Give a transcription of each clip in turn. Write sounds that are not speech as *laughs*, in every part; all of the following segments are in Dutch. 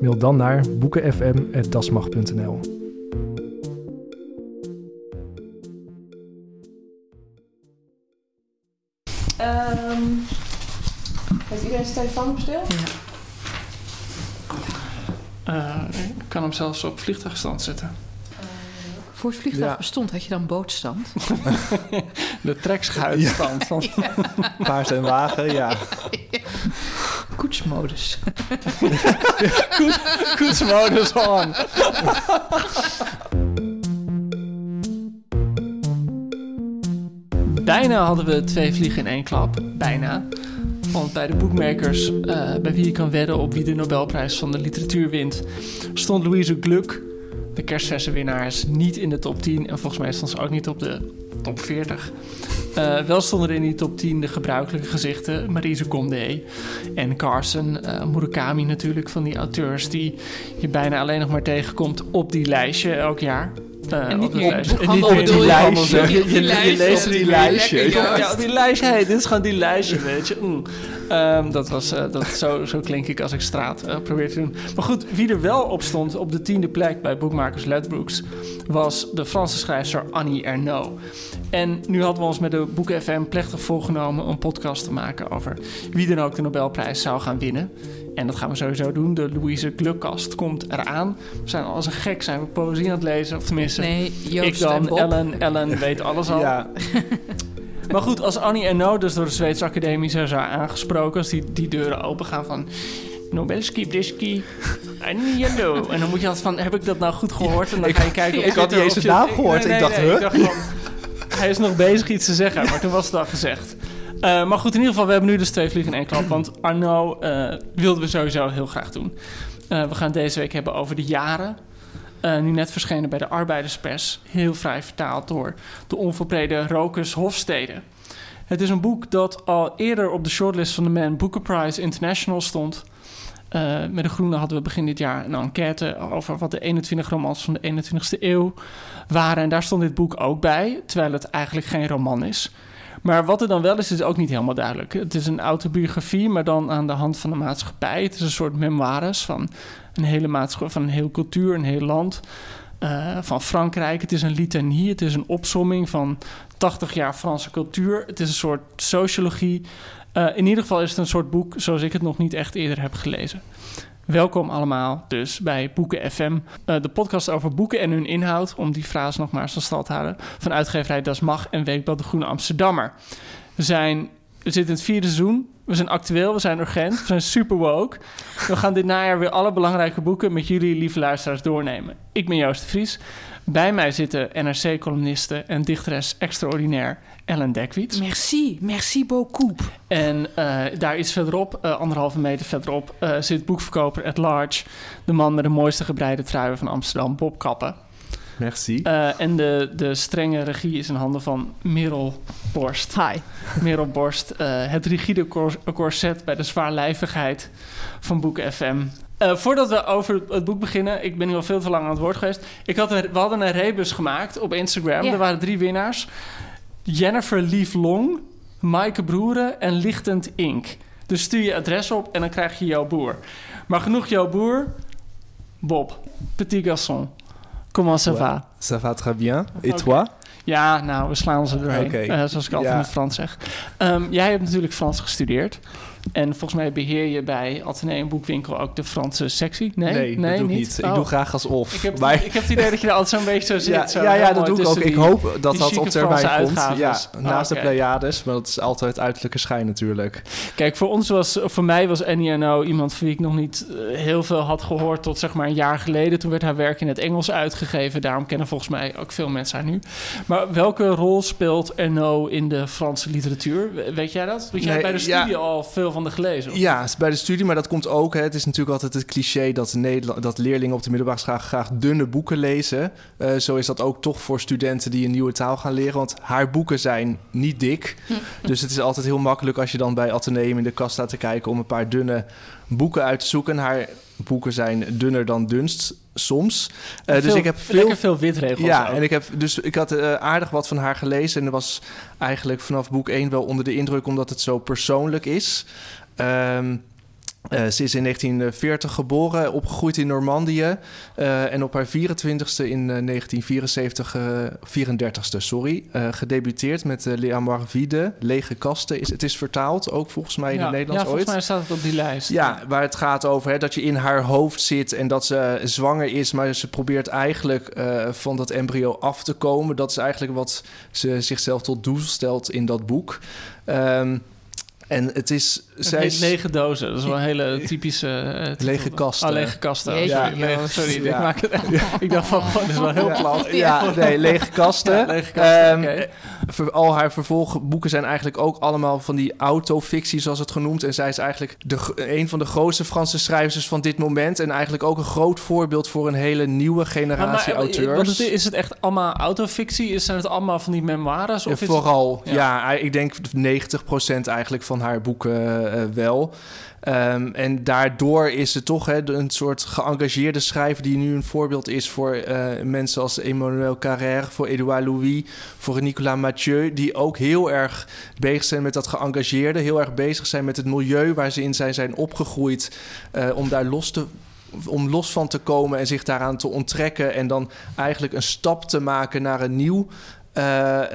Mail dan naar boekenfm.dasmag.nl. Um, heeft iedereen zijn telefoon op stil? Uh, ik kan hem zelfs op vliegtuigstand zetten. Voor het vliegtuig Ja. bestond, had je dan bootstand? *laughs* De trekschuitstand. van *laughs* Paard en wagen, ja. *laughs* Koetsmodus. Koets, koetsmodus on. Bijna hadden we twee vliegen in één klap. Bijna. Want bij de boekmakers, eh, bij wie je kan wedden op wie de Nobelprijs van de literatuur wint, stond Louise Gluck, de kerstverse winnaars, niet in de top 10. En volgens mij stond ze ook niet op de top 40. Eh, wel stonden er in die top 10 de gebruikelijke gezichten. Marise Condé en Carson. eh, Murakami natuurlijk, van die auteurs die je bijna alleen nog maar tegenkomt op die lijstje elk jaar. Eh, En niet op dat meer lijstje. op En niet boekhandel meer *laughs* die lijstje. Je, leest die lijstje. Ja, die lijstje. Hey, dit is gewoon die lijstje, weet je. Mm. Ehm, dat was, eh, dat, zo, zo klink ik als ik straat eh, probeer te doen. Maar goed, wie er wel op stond op de tiende plek bij boekmakers Ledbrooks... was de Franse schrijfster Annie Ernaux. En nu hadden we ons met de Boeken FM plechtig voorgenomen... een podcast te maken over wie dan ook de Nobelprijs zou gaan winnen. En dat gaan we sowieso doen. De Louise Glukkast komt eraan. We zijn als een gek, zijn we poëzie aan het lezen. Of tenminste, Nee, Joost ik dan. Ellen, Ellen weet alles al. Ja, *laughs* Maar goed, als Annie Ernaux dus door de Zweedse Academie zou zijn aangesproken... als die, die deuren open gaan van... Nobelski, Brisky, Annie Ernaux. En dan moet je altijd van, heb ik dat nou goed gehoord? En dan ga je kijken... of ik had niet eens naam gehoord. Ik ik dacht van, hij is nog bezig iets te zeggen, maar toen was het al gezegd. Eh, maar goed, in ieder geval, we hebben nu dus twee vliegen in één klap. Want Arno eh, wilden we sowieso heel graag doen. Eh, we gaan het deze week hebben over de jaren. Eh, nu net verschenen bij de Arbeiderspers. Heel vrij vertaald door de onverbrede Rokus Hofstede. Het is een boek dat al eerder op de shortlist van de Man Booker Prize International stond. Eh, met de Groene hadden we begin dit jaar een enquête over wat de 21 romans van de 21ste eeuw waren. En daar stond dit boek ook bij, terwijl het eigenlijk geen roman is. Maar wat er dan wel is, is ook niet helemaal duidelijk. Het is een autobiografie, maar dan aan de hand van de maatschappij. Het is een soort memoires van een hele maatschappij, van een heel cultuur, een heel land. eh, van Frankrijk. Het is een litanie, het is een opsomming van 80 jaar Franse cultuur. Het is een soort sociologie. Eh, in ieder geval is het een soort boek zoals ik het nog niet echt eerder heb gelezen. Welkom allemaal dus bij Boeken FM, eh, de podcast over boeken en hun inhoud, om die frase nog maar van te houden, van uitgeverij Das Mag en Weekblad De Groene Amsterdammer. We, zijn, we zitten in het vierde seizoen, we zijn actueel, we zijn urgent, we zijn super woke. We gaan dit najaar weer alle belangrijke boeken met jullie, lieve luisteraars, doornemen. Ik ben Joost de Vries. Bij mij zitten NRC-columniste en dichteres extraordinair Ellen Dekwits. Merci, merci beaucoup. En eh, daar iets verderop, eh, anderhalve meter verderop, eh, zit boekverkoper at large. De man met de mooiste gebreide truien van Amsterdam, Bob Kappen. merci. Eh, en de, de strenge regie is in handen van Merel Borst. Hi. Merel Borst, eh, het rigide cor- corset bij de zwaarlijvigheid van Boeken FM. Eh, voordat we over het boek beginnen, ik ben nu al veel te lang aan het woord geweest. Ik had een, we hadden een rebus gemaakt op Instagram. Ja. Er waren drie winnaars. Jennifer Lief Long, Maaike Broeren en Lichtend Ink. Dus stuur je adres op en dan krijg je jouw boer. Maar genoeg jouw boer. Bob, petit garçon, comment ça va? Ça va très bien. Et toi? Ja, nou, we slaan ze doorheen. Oké. eh, zoals ik altijd Ja. in het Frans zeg. Ehm, jij hebt natuurlijk Frans gestudeerd. En volgens mij beheer je bij Atheneum Boekwinkel ook de Franse sectie. Nee, Nee, dat doe ik niet. Ik Oh. doe graag als of. Ik heb, Maar- ik heb het idee dat je er altijd zo'n beetje zo zit. ja, zo ja, dat doe ik ook. Ik hoop dat dat op termijn komt. Ja, naast Oké. de Pleiades, maar dat is altijd uiterlijke schijn natuurlijk. Kijk, voor ons was, voor mij was Ernaux iemand van wie ik nog niet eh, heel veel had gehoord tot zeg maar een jaar geleden. Toen werd haar werk in het Engels uitgegeven. Daarom kennen volgens mij ook veel mensen haar nu. Maar welke rol speelt Ernaux in de Franse literatuur? We- Weet jij dat? Want jij Nee, bij de ja. studie al veel van de gelezen. Ja, bij de studie, maar dat komt ook. Hè. Het is natuurlijk altijd het cliché dat, Nederland, dat leerlingen op de middelbare school graag, graag dunne boeken lezen. Eh, zo is dat ook toch voor studenten die een nieuwe taal gaan leren. Want haar boeken zijn niet dik. *laughs* dus het is altijd heel makkelijk als je dan bij Atheneum in de kast staat te kijken om een paar dunne boeken uit te zoeken. Haar boeken zijn dunner dan dunst soms. Eh, dus ik heb veel lekker veel witregels Ja, ook. en ik heb dus ik had eh, aardig wat van haar gelezen en was eigenlijk vanaf boek 1 wel onder de indruk omdat het zo persoonlijk is. Ehm, eh, ze is in 1940 geboren, opgegroeid in Normandië. eh, en op haar 24ste in eh, 1974, eh 34ste, sorry, gedebuteerd met Les Amours Vides, Lege Kasten. Is, het is vertaald, ook volgens mij in ja, het Nederlands ja, volgens ooit. mij staat het op die lijst. Ja, waar het gaat over hè, dat je in haar hoofd zit en dat ze zwanger is, maar ze probeert eigenlijk van dat embryo af te komen. Dat is eigenlijk wat ze zichzelf tot doel stelt in dat boek. Ehm, en het is. Het zij heet is lege dozen. Dat is wel een hele typische... eh. Lege kasten. Oh, lege kasten. Jeetje, sorry, lege- ik, Ja. maak het, *laughs* ik dacht van, gewoon, dit is wel heel plat. Ja, nee, lege kasten. Ja, lege kasten, Ehm, ver- al haar vervolgboeken zijn eigenlijk ook allemaal van die autofictie, zoals het genoemd. En zij is eigenlijk de, een van de grootste Franse schrijvers van dit moment. En eigenlijk ook een groot voorbeeld voor een hele nieuwe generatie Maar- maar, eh, auteurs. want het- is het echt allemaal autofictie? Is- Zijn het allemaal van die memoires? Ja, Of is vooral, Ja. ja. ik denk 90% eigenlijk van haar boeken eh, wel. Ehm, en daardoor is ze toch hè, een soort geëngageerde schrijver... die nu een voorbeeld is voor eh, mensen als Emmanuel Carrère... voor Edouard Louis, voor Nicolas Mathieu... die ook heel erg bezig zijn met dat geëngageerde... heel erg bezig zijn met het milieu waar ze in zijn, zijn opgegroeid... eh, om daar los te om los van te komen en zich daaraan te onttrekken en dan eigenlijk een stap te maken naar een nieuw eh,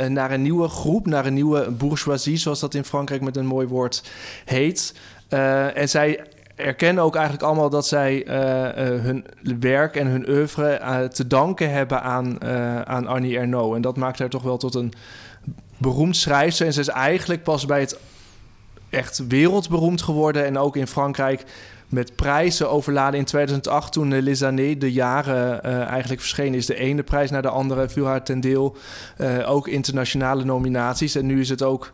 naar een nieuwe groep, naar een nieuwe bourgeoisie, zoals dat in Frankrijk met een mooi woord heet. Eh, en zij erkennen ook eigenlijk allemaal dat zij eh, eh, hun werk en hun oeuvre eh, te danken hebben aan, eh, aan Annie Ernaux. En dat maakt haar toch wel tot een beroemd schrijfster. En ze is eigenlijk pas bij het echt wereldberoemd geworden. En ook in Frankrijk met prijzen overladen in 2008... toen de Les Années, de jaren, eh, eigenlijk verschenen is. De ene prijs naar de andere viel haar ten deel. Eh, ook internationale nominaties. En nu is het ook...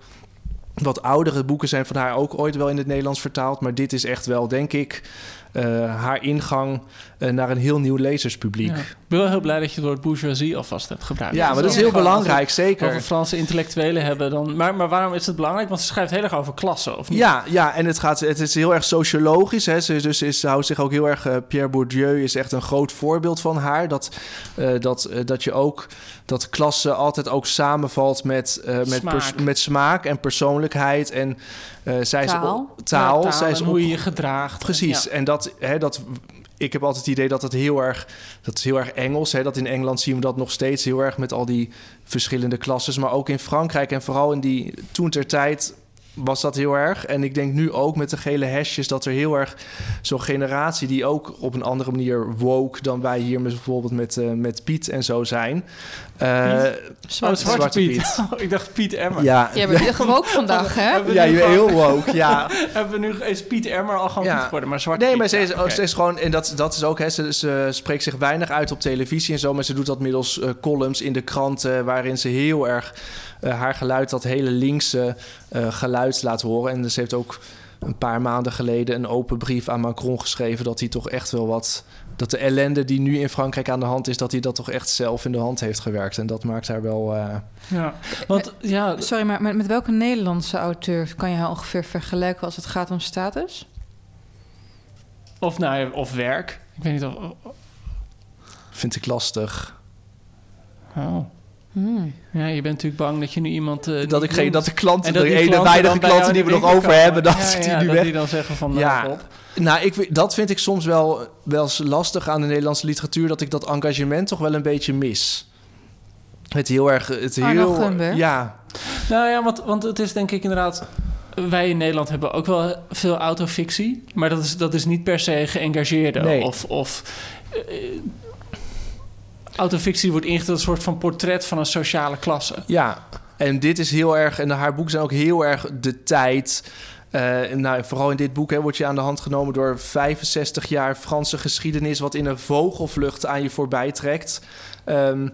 Wat oudere boeken zijn van haar ook ooit wel in het Nederlands vertaald. Maar dit is echt wel, denk ik, eh, haar ingang eh, naar een heel nieuw lezerspubliek. Ja. Ja, Ik ben wel heel blij dat je het woord bourgeoisie alvast hebt gebruikt. maar dat is heel belangrijk, Als we, zeker. Franse intellectuelen hebben dan... Maar, maar waarom is het belangrijk? Want ze schrijft heel erg over klassen, of niet? Ja, ja, en het, gaat, het is heel erg sociologisch. Hè. Ze, dus is, ze houdt zich ook heel erg... eh, Pierre Bourdieu is echt een groot voorbeeld van haar. Dat, eh, dat, eh, dat je ook... Dat klasse altijd ook samenvalt met, eh, met, Smaak. met smaak en persoonlijkheid. En eh, zij is Taal. op- taal. Ja, zij is hoe je je gedraagt. Precies. Ja. En dat, hè, dat, ik heb altijd het idee dat het heel erg, dat is heel erg Engels. Hè, dat in Engeland zien we dat nog steeds heel erg met al die verschillende klasses. Maar ook in Frankrijk en vooral in die toen ter tijd was dat heel erg. En ik denk nu ook met de gele hesjes dat er heel erg zo'n generatie die ook op een andere manier woke dan wij hier met, bijvoorbeeld met, eh, met Piet en zo zijn. Eh, Oh, Zwarte, Zwarte, Zwarte Piet. Piet. *laughs* Oh, ik dacht Piet Emmer. ja, Je bent echt ook vandaag, hè? Ja, je gewoon- heel woke. Ja, *laughs* Hebben we nu is Piet Emmer al gewoon Ja. Piet geworden, maar Zwarte Nee, Piet, maar ze is, ze is gewoon, en dat, dat is ook, hè, ze, ze spreekt zich weinig uit op televisie en zo, maar ze doet dat middels eh, columns in de kranten, waarin ze heel erg eh, haar geluid, dat hele linkse eh, geluid laat horen. En ze heeft ook een paar maanden geleden een open brief aan Macron geschreven dat hij toch echt wel wat. Dat de ellende die nu in Frankrijk aan de hand is, dat hij dat toch echt zelf in de hand heeft gewerkt. En dat maakt haar wel. eh, Ja, want ja, Sorry, maar met, met welke Nederlandse auteur kan je haar ongeveer vergelijken als het gaat om status? of, nou, of werk. Ik weet niet of... vind ik lastig. Oh. Hmm. Ja, je bent natuurlijk bang dat je nu iemand... eh, Dat, ik geen, dat de klanten, En dat de ene klanten weinige klanten die we nog over hebben, dat Ja, die ja, nu dat weg die dan zeggen van... Ja. Ja. Op. Nou, ik, weet- dat vind ik soms wel, wel eens lastig aan de Nederlandse literatuur... dat ik dat engagement toch wel een beetje mis. het heel erg... Het heel. Ja, Nou ja, want, want het is denk ik inderdaad... Wij in Nederland hebben ook wel veel autofictie. Maar dat is, dat is niet per se geëngageerde. Nee. Of, of eh, autofictie wordt ingezet als een soort van portret van een sociale klasse. Ja, en dit is heel erg, en haar boeken zijn ook heel erg de tijd. Eh, nou, vooral in dit boek hè, word je aan de hand genomen door 65 jaar Franse geschiedenis, wat in een vogelvlucht aan je voorbij trekt. Ehm,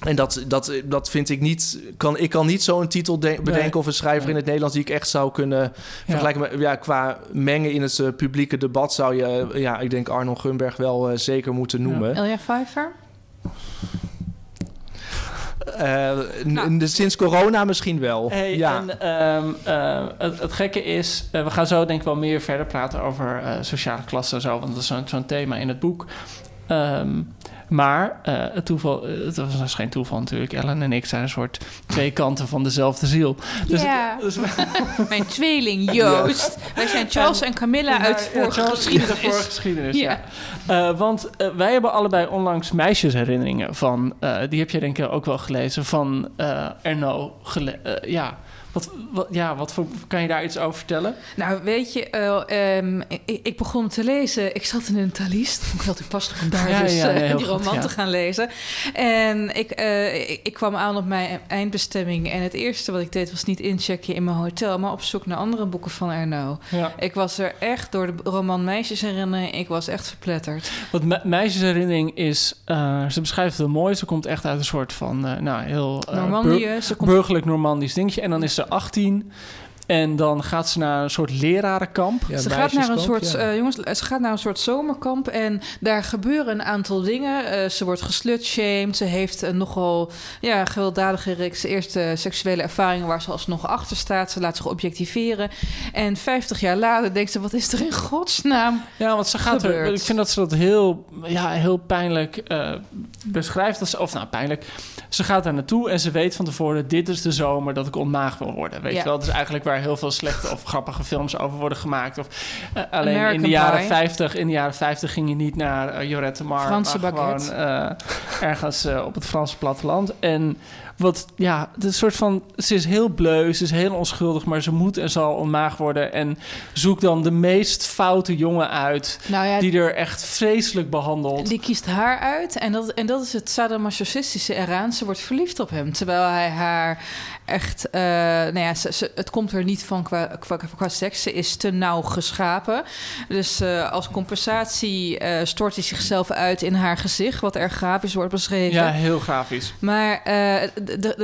en dat, dat, dat vind ik niet. Kan, ik kan niet zo'n titel de- bedenken Nee. of een schrijver in het Nederlands die ik echt zou kunnen vergelijken met. Ja, qua mengen in het eh, publieke debat zou je, ja, ik denk Arnold Gunberg wel eh, zeker moeten noemen. Elja Pfeiffer? Eh, n- n- sinds corona misschien wel. Hey, ja. En ehm, eh, het, het gekke is, eh, we gaan zo denk ik wel meer verder praten over sociale klasse en zo, want dat is zo'n thema in het boek. Ehm, maar eh, het toeval, eh, het was dus geen toeval natuurlijk. Ellen en ik zijn een soort twee kanten van dezelfde ziel. Dus ja, dus- *laughs* mijn tweeling Joost. Wij zijn Charles en Camilla uit vorige geschiedenis. vorige geschiedenis, ja. Ja. Eh, want wij hebben allebei onlangs meisjesherinneringen van... eh, die heb je denk ik ook wel gelezen, van eh Erno. gele- eh, ja. Wat, wat, ja, wat voor, kan je daar iets over vertellen? Nou, weet je, eh, ehm, ik, ik begon te lezen. Ik zat in een taliest. *laughs* Vond ik wel toepasselijk om daar Ja, dus ja, die roman te gaan lezen. En ik, eh, ik, ik kwam aan op mijn eindbestemming. En het eerste wat ik deed was niet inchecken in mijn hotel... maar op zoek naar andere boeken van Erno. Ja. Ik was er echt door de roman Meisjes herinneren... ik was echt verpletterd. Wat me- meisjesherinnering is, ze beschrijft het heel mooi. Ze komt echt uit een soort van, nou, heel... Normandië, bur- ze komt- Burgerlijk Normandisch dingetje. En dan is ze 18 en dan gaat ze naar een soort lerarenkamp. ze, gaat naar een soort, eh, jongens, ze gaat naar een soort zomerkamp en daar gebeuren een aantal dingen. Eh, ze wordt geslutshamed. Ze heeft een nogal ja, gewelddadige reeks eerste seksuele ervaringen waar ze alsnog achter staat. Ze laat zich objectiveren. En 50 jaar later denkt ze: wat is er in godsnaam? Ja, want ze gaat er. Ik vind dat ze dat heel, ja, heel pijnlijk eh, beschrijft. Dat ze, of nou, pijnlijk. Ze gaat daar naartoe en ze weet van tevoren: dit is de zomer dat ik ontmaagd wil worden. Weet Ja. je wel? Dat is eigenlijk waar heel veel slechte of grappige films over worden gemaakt. Of, eh, alleen in de jaren Pie. 50, in de jaren 50 ging je niet naar eh, Jorette Mar, Franse maar baguette. gewoon eh, ergens op het Franse platteland. En wat, ja, het is een soort van, ze is heel bleu, ze is heel onschuldig, maar ze moet en zal ontmaagd worden. En zoek dan de meest foute jongen uit, Nou ja, die er echt vreselijk behandelt. Die kiest haar uit en dat, en dat is het sadomasochistische eraan. Ze wordt verliefd op hem, terwijl hij haar echt... eh, nou ja, ze, ze- het komt er niet van qua, qua, qua seks. Ze is te nauw geschapen. Dus eh, als compensatie eh, stort hij zichzelf uit in haar gezicht... wat erg grafisch wordt beschreven. Ja, heel grafisch. Maar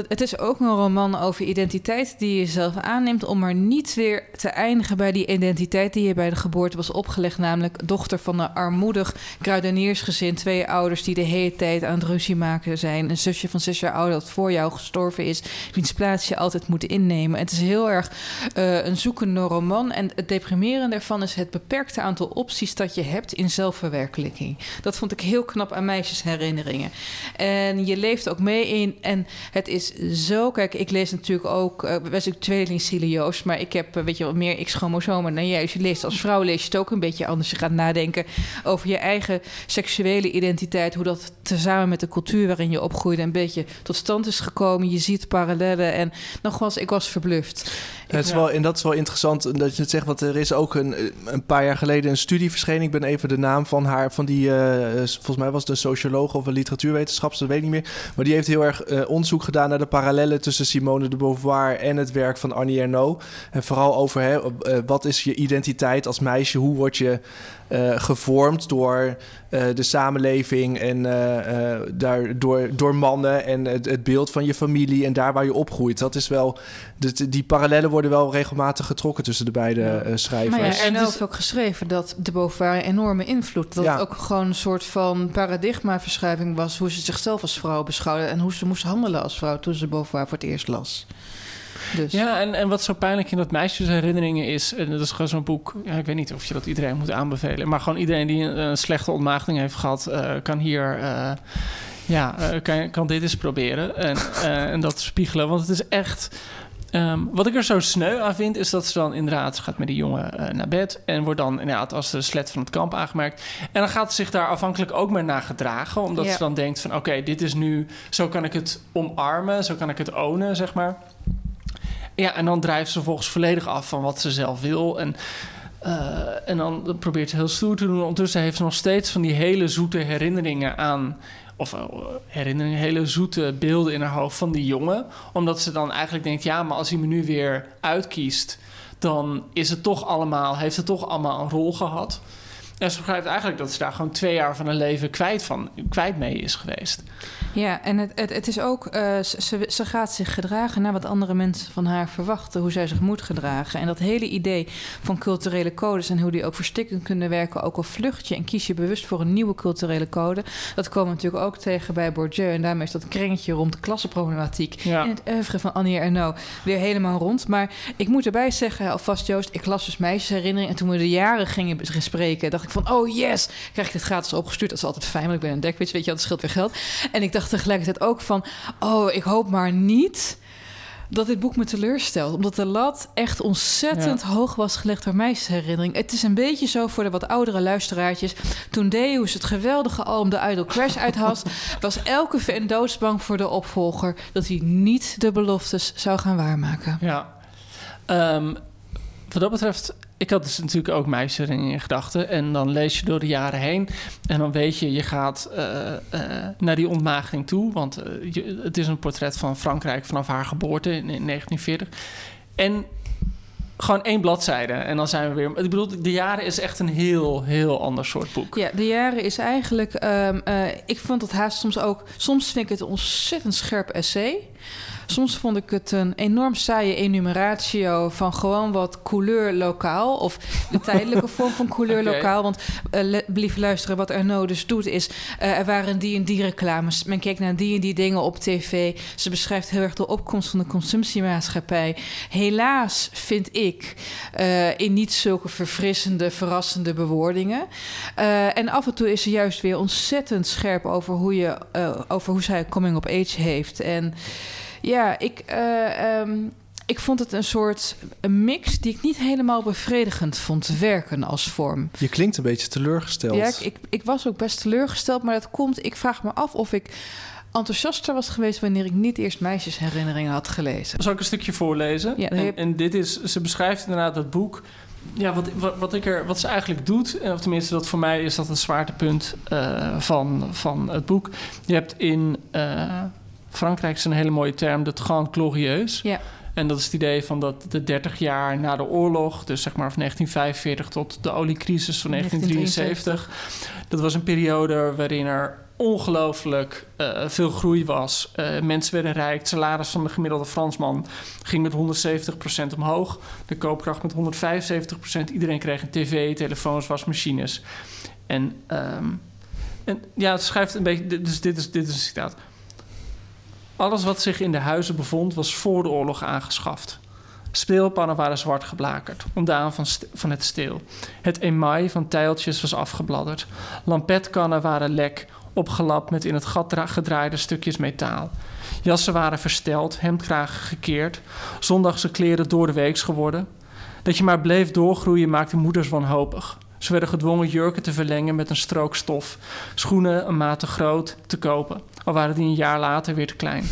het is ook een roman over identiteit die je zelf aanneemt... om maar niet weer te eindigen bij die identiteit die je bij de geboorte was opgelegd. Namelijk dochter van een armoedig kruideniersgezin. Twee ouders die de hele tijd aan het ruzie maken zijn. Een zusje van zes jaar ouder dat voor jou gestorven is. Wiens plaats je altijd moet innemen. Het is heel erg eh, een zoekende roman. En het deprimerende ervan is het beperkte aantal opties dat je hebt in zelfverwerkelijking. Dat vond ik heel knap aan meisjesherinneringen. En je leeft ook mee in. En het is zo. Kijk, ik lees natuurlijk ook. eh wij zijn tweeling Joost. Maar ik heb, eh, weet je, wat meer X-chromosomen dan jij. Dus je leest als vrouw lees je het ook een beetje anders. Je gaat nadenken over je eigen seksuele identiteit. Hoe dat tezamen met de cultuur waarin je opgroeide. een beetje tot stand is gekomen. Je ziet parallellen. En nogmaals, ik was verbluft. Het is wel, en dat is wel interessant dat je het zegt, want er is ook een, een paar jaar geleden een studie verschenen. Ik ben even de naam van haar, van die, eh, volgens mij was het een socioloog of een literatuurwetenschapper, dat weet ik niet meer. Maar die heeft heel erg eh, onderzoek gedaan naar de parallellen tussen Simone de Beauvoir en het werk van Annie Ernaux. En vooral over hè, eh, wat is je identiteit als meisje, hoe word je eh, gevormd door eh, de samenleving en eh, eh, daar, door, door mannen en het, het beeld van je familie en daar waar je opgroeit. Dat is wel, de, die parallellen worden wel regelmatig getrokken tussen de beide eh, schrijvers. Maar ja, Ernaux heeft ook geschreven dat de Beauvoir een enorme invloed. Dat Ja. het ook gewoon een soort van paradigmaverschuiving was... hoe ze zichzelf als vrouw beschouwde... en hoe ze moest handelen als vrouw toen ze Beauvoir voor het eerst las. Dus. Ja, en, en wat zo pijnlijk in dat meisjesherinneringen is... en dat is gewoon zo'n boek... Ja, ik weet niet of je dat iedereen moet aanbevelen... maar gewoon iedereen die een, een slechte ontmaagding heeft gehad... eh, kan hier... eh, ja, eh, kan, kan dit eens proberen en, *laughs* en dat spiegelen. Want het is echt... Ehm, wat ik er zo sneu aan vind, is dat ze dan inderdaad... gaat met die jongen naar bed... en wordt dan inderdaad als de slet van het kamp aangemerkt. En dan gaat ze zich daar afhankelijk ook maar naar gedragen... omdat Ja. ze dan denkt van... oké, dit is nu... zo kan ik het omarmen, zo kan ik het ownen, zeg maar. Ja, en dan drijft ze volgens volledig af van wat ze zelf wil... en eh, en dan probeert ze heel stoer te doen. Ondertussen heeft ze nog steeds van die hele zoete herinneringen aan. Of eh, herinneringen, hele zoete beelden in haar hoofd van die jongen. Omdat ze dan eigenlijk denkt: ja, maar als hij me nu weer uitkiest. dan is het toch allemaal, heeft het toch allemaal een rol gehad. En ze begrijpt eigenlijk dat ze daar gewoon twee jaar van haar leven kwijt, van, kwijt mee is geweest. Ja, en het, het, het is ook, eh, ze- ze, gaat zich gedragen naar wat andere mensen van haar verwachten, hoe zij zich moet gedragen. En dat hele idee van culturele codes en hoe die ook verstikkend kunnen werken, ook al vlucht je en kies je bewust voor een nieuwe culturele code, dat komen we natuurlijk ook tegen bij Bourdieu. En daarmee is dat kringetje rond de klassenproblematiek Ja. in het oeuvre van Annie Ernaux weer helemaal rond. Maar ik moet erbij zeggen, alvast Joost, ik las dus meisjesherinnering en toen we de jaren gingen bespreken, dacht ik van, oh yes, krijg ik dit gratis opgestuurd. Dat is altijd fijn, want ik ben een dekwits, weet je, dat scheelt weer geld. En ik dacht tegelijkertijd ook van, oh, ik hoop maar niet dat dit boek me teleurstelt. Omdat de lat echt ontzettend hoog was gelegd door meisjesherinnering. Het is een beetje zo voor de wat oudere luisteraartjes. Toen Deus het geweldige album The Idol Crash uit had... *laughs* was elke fan doodsbang voor de opvolger... dat hij niet de beloftes zou gaan waarmaken. Ja. Ehm, wat dat betreft, ik had dus natuurlijk ook meisjesherinneringen in gedachten. En dan lees je door de jaren heen. En dan weet je, je gaat eh, eh, naar die ontmaagding toe. Want eh, je- het is een portret van Frankrijk vanaf haar geboorte in, in 1940. En gewoon één bladzijde. En dan zijn we weer... Ik bedoel, de jaren is echt een heel, heel ander soort boek. Ja, de jaren is eigenlijk... ehm, eh, ik vond het haast soms ook... Soms vind ik het een ontzettend scherp essay. Soms vond ik het een enorm saaie enumeratio... van gewoon wat couleur lokaal. Of de tijdelijke vorm van *laughs* couleur lokaal. Want lieve luisteren, wat Arnaud dus doet is... eh, er waren die en die reclames. Men keek naar die en die dingen op tv. Ze beschrijft heel erg de opkomst van de consumptiemaatschappij. Helaas vind ik eh, in niet zulke verfrissende, verrassende bewoordingen. En af en toe is ze juist weer ontzettend scherp over hoe, je, over hoe zij coming of age heeft. En ja, ik, eh, ehm, ik vond het een soort mix die ik niet helemaal bevredigend vond werken als vorm. Je klinkt een beetje teleurgesteld. Ja, ik, ik, ik was ook best teleurgesteld, maar dat komt. Ik vraag me af of ik enthousiaster was geweest wanneer ik niet eerst meisjesherinneringen had gelezen. Zal ik een stukje voorlezen? Ja, en, heb- en dit is, ze beschrijft inderdaad dat boek. Ja, wat, wat, wat, ik er, wat ze eigenlijk doet, en of tenminste dat voor mij is dat een zwaartepunt eh, van, van het boek. Je hebt in eh, Frankrijk is een hele mooie term, de Trente Glorieus. Ja. En dat is het idee van dat de 30 jaar na de oorlog, dus zeg maar van 1945 tot de oliecrisis van 1973. Dat was een periode waarin er ongelooflijk eh, veel groei was. Eh, mensen werden rijk. Het salaris van de gemiddelde Fransman ging met 170% omhoog. De koopkracht met 175%. Iedereen kreeg een tv, telefoons, wasmachines. En, ehm, en ja, het schrijft een beetje... Dus dit is, dit is een citaat. Alles wat zich in de huizen bevond was voor de oorlog aangeschaft. Speelpannen waren zwart geblakerd, ontdaan van, van het steel. Het email van tijltjes was afgebladderd. Lampetkannen waren lek, opgelapt met in het gat dra- gedraaide stukjes metaal. Jassen waren versteld, hemdkragen gekeerd, zondagse kleren door de weeks geworden. Dat je maar bleef doorgroeien maakte moeders wanhopig. Ze werden gedwongen jurken te verlengen met een strook stof, schoenen een maat te groot te kopen, al waren die een jaar later weer te klein.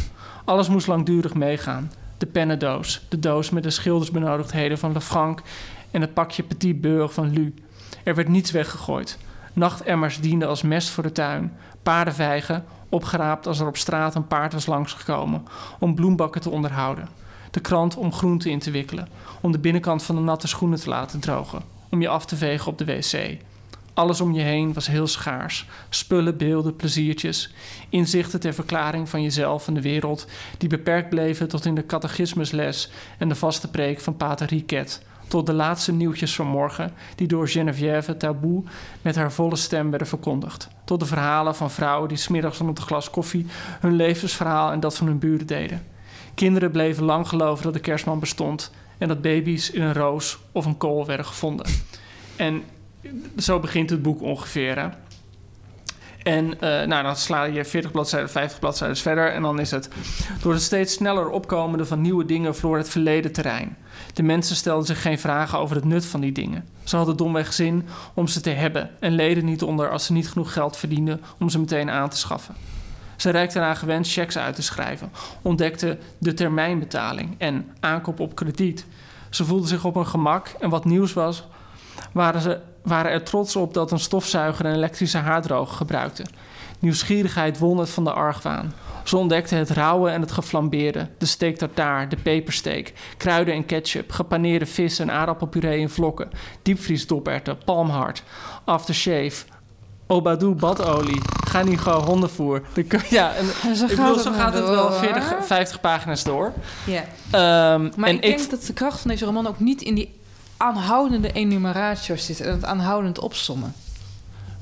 Alles moest langdurig meegaan. De pennendoos, de doos met de schildersbenodigdheden van Lefranc en het pakje Petit Beurre van Lu. Er werd niets weggegooid. Nachtemmers dienden als mest voor de tuin. Paardenvijgen, opgeraapt als er op straat een paard was langsgekomen, om bloembakken te onderhouden. De krant om groenten in te wikkelen, om de binnenkant van de natte schoenen te laten drogen, om je af te vegen op de wc. Alles om je heen was heel schaars. Spullen, beelden, pleziertjes. Inzichten ter verklaring van jezelf en de wereld... die beperkt bleven tot in de catechismusles... en de vaste preek van pater Riquet... tot de laatste nieuwtjes van morgen... die door Geneviève Taboe met haar volle stem werden verkondigd. Tot de verhalen van vrouwen die smiddags rond een glas koffie... hun levensverhaal en dat van hun buren deden. Kinderen bleven lang geloven dat de kerstman bestond... en dat baby's in een roos of een kool werden gevonden. En zo begint het boek ongeveer. En eh, nou, dan sla je 40 bladzijden, 50 bladzijden verder. En dan is het. Door het steeds sneller opkomende van nieuwe dingen verloor het verleden terrein. De mensen stelden zich geen vragen over het nut van die dingen. Ze hadden domweg zin om ze te hebben en leden niet onder als ze niet genoeg geld verdienden om ze meteen aan te schaffen. Ze reikten eraan gewend checks uit te schrijven, ontdekten de termijnbetaling en aankoop op krediet. Ze voelden zich op hun gemak en wat nieuws was, waren, ze, waren er trots op dat een stofzuiger een elektrische haardroger gebruikte. Nieuwsgierigheid won het van de argwaan. Ze ontdekten het rauwe en het geflambeerde, de steak tartaar, de pepersteak, kruiden en ketchup, gepaneerde vis en aardappelpuree in vlokken, diepvriesdoperten, palmhart, aftershave, Obadou badolie, Ganigo hondenvoer. De, *laughs* ja, en, Zo ik gaat bedoel, zo gaat het wel door. 40, 50 pagina's door. Ja. Ehm, Maar en ik denk dat de kracht van deze roman ook niet in die aanhoudende enumeratio zit en het aanhoudend opsommen.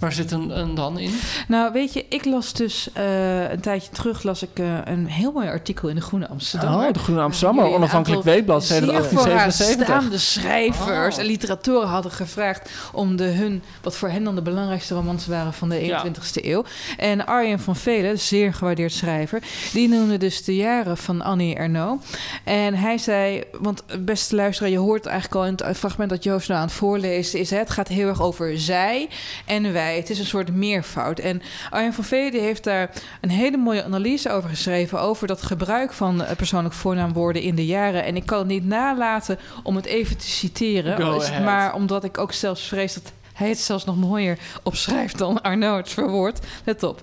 Waar zit een, een dan in? Nou, weet je, ik las dus eh, een tijdje terug las ik eh, een heel mooi artikel in de Groene Amsterdam. Oh, de Groene Amsterdammer, onafhankelijk weekblad, zeer 1877. vooraanstaande schrijvers Oh. en literatoren hadden gevraagd om de hun, wat voor hen dan de belangrijkste romans waren van de Ja. 21ste eeuw. En Arjen van Velen, zeer gewaardeerd schrijver, die noemde dus de jaren van Annie Ernaux. En hij zei, want beste luisteraar, je hoort eigenlijk al in het fragment dat Joost nou aan het voorlezen is, hè, het gaat heel erg over zij en wij. Het is een soort meervoud. En Arjen van Velen die heeft daar een hele mooie analyse over geschreven, over dat gebruik van eh, persoonlijk voornaamwoorden in de jaren. En ik kan het niet nalaten om het even te citeren, is het maar omdat ik ook zelfs vrees dat hij het zelfs nog mooier opschrijft dan Arnaud het verwoordt. Let op.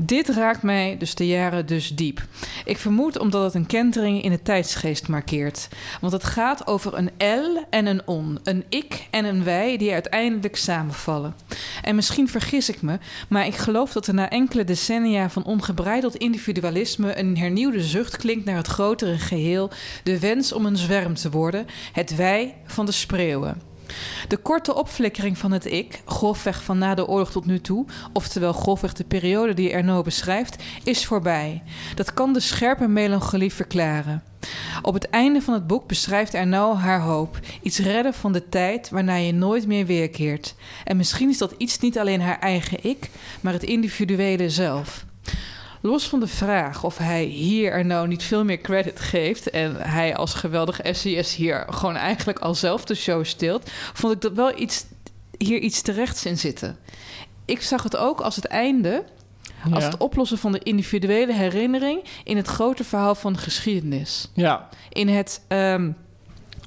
Dit raakt mij, dus de jaren, dus diep. Ik vermoed omdat het een kentering in de tijdsgeest markeert. Want het gaat over een L en een on, een ik en een wij die uiteindelijk samenvallen. En misschien vergis ik me, maar ik geloof dat er na enkele decennia van ongebreideld individualisme een hernieuwde zucht klinkt naar het grotere geheel, de wens om een zwerm te worden, het wij van de spreeuwen. De korte opflikkering van het ik, grofweg van na de oorlog tot nu toe, oftewel grofweg de periode die Ernaud beschrijft, is voorbij. Dat kan de scherpe melancholie verklaren. Op het einde van het boek beschrijft Ernaud haar hoop. Iets redden van de tijd waarna je nooit meer weerkeert. En misschien is dat iets niet alleen haar eigen ik, maar het individuele zelf. Los van de vraag of hij hier er nou niet veel meer credit geeft... en hij als geweldig SES hier gewoon eigenlijk al zelf de show stilt... vond ik dat wel iets, hier iets terechts in zitten. Ik zag het ook als het einde... als het oplossen van de individuele herinnering... in het grote verhaal van de geschiedenis. Ja, In het... ehm,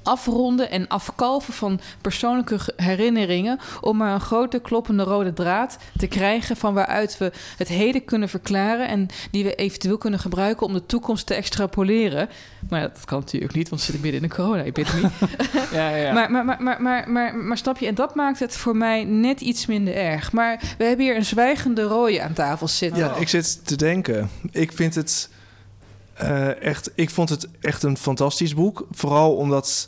afronden en afkalven van persoonlijke ge- herinneringen... om maar een grote kloppende rode draad te krijgen... van waaruit we het heden kunnen verklaren... en die we eventueel kunnen gebruiken om de toekomst te extrapoleren. Maar dat kan natuurlijk niet, want we zitten midden in de corona-epidemie. ja, *laughs* *laughs* ja. ja. Maar, maar, maar, maar, maar, maar, maar snap je, en dat maakt het voor mij net iets minder erg. Maar we hebben hier een zwijgende rode aan tafel zitten. Ja, ik zit te denken. Ik vind het eh, echt. Ik vond het echt een fantastisch boek. Vooral omdat.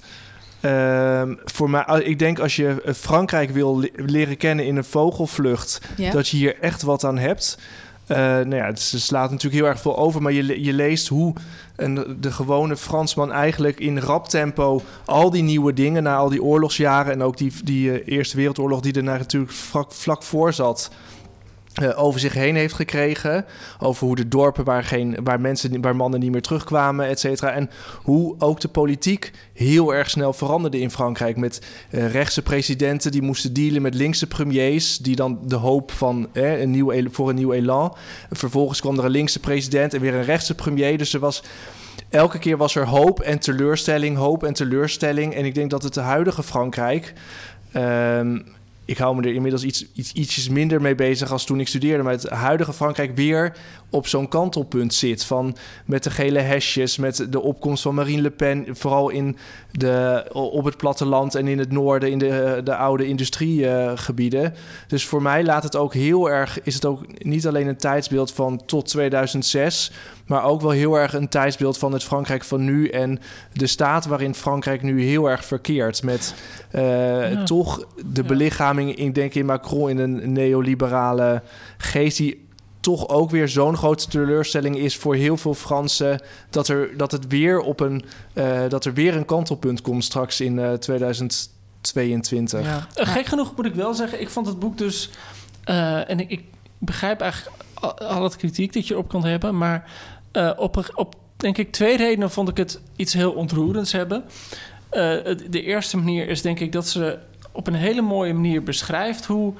ehm, voor mij, ik denk als je eh, Frankrijk wil le- leren kennen in een vogelvlucht, Ja. dat je hier echt wat aan hebt. Eh, nou ja, ze slaat natuurlijk heel erg veel over, maar je, je leest hoe een, de gewone Fransman eigenlijk in rap tempo al die nieuwe dingen na al die oorlogsjaren en ook die, die Eerste Wereldoorlog die er natuurlijk vlak, vlak voor zat, over zich heen heeft gekregen. Over hoe de dorpen waar, geen, waar, mensen, waar mannen niet meer terugkwamen, et cetera. En hoe ook de politiek heel erg snel veranderde in Frankrijk. Met eh, rechtse presidenten die moesten dealen met linkse premiers. Die dan de hoop van eh, een nieuw, voor een nieuw elan. Vervolgens kwam er een linkse president en weer een rechtse premier. Dus er was elke keer was er hoop en teleurstelling, hoop en teleurstelling. En ik denk dat het de huidige Frankrijk. ehm, ik hou me er inmiddels iets, iets, ietsjes minder mee bezig als toen ik studeerde. Maar het huidige Frankrijk weer op zo'n kantelpunt zit. Van met de gele hesjes, met de opkomst van Marine Le Pen. Vooral in de, op het platteland en in het noorden, in de, de oude industriegebieden. dus voor mij laat het ook heel erg, is het ook niet alleen een tijdsbeeld van tot 2006. Maar ook wel heel erg een tijdsbeeld van het Frankrijk van nu. En de staat waarin Frankrijk nu heel erg verkeert. Met eh, toch de belichaming, ik denk in Macron, in een neoliberale geest. Die toch ook weer zo'n grote teleurstelling is voor heel veel Fransen. Dat, er, dat, het weer op een, eh, dat er weer een kantelpunt komt straks in eh 2022. Ja. Eh, Gek genoeg moet ik wel zeggen, ik vond het boek dus... eh, en ik, ik begrijp eigenlijk al, al het kritiek dat je erop kan hebben. Maar eh, op, op, denk ik, twee redenen vond ik het iets heel ontroerends hebben. Eh, de eerste manier is denk ik dat ze op een hele mooie manier beschrijft hoe.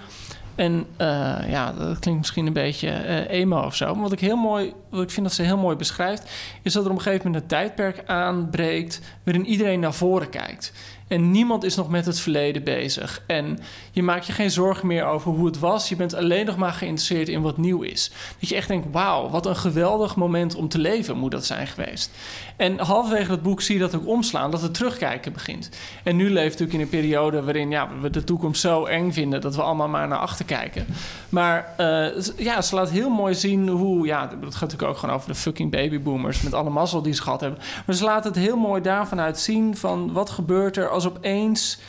En eh, ja, dat klinkt misschien een beetje emo of zo. Maar wat ik heel mooi, ik vind dat ze heel mooi beschrijft, is dat er op een gegeven moment een tijdperk aanbreekt waarin iedereen naar voren kijkt. En niemand is nog met het verleden bezig. En je maakt je geen zorgen meer over hoe het was. Je bent alleen nog maar geïnteresseerd in wat nieuw is. Dat je echt denkt, wauw, wat een geweldig moment om te leven moet dat zijn geweest. En halverwege het boek zie je dat ook omslaan, dat het terugkijken begint. En nu leeft natuurlijk in een periode waarin ja, we de toekomst zo eng vinden... dat we allemaal maar naar achter kijken. Maar eh, ja, ze laat heel mooi zien hoe... Ja, dat gaat natuurlijk ook gewoon over de fucking babyboomers... met alle mazzel die ze gehad hebben. Maar ze laat het heel mooi daarvan uit zien van wat gebeurt er als opeens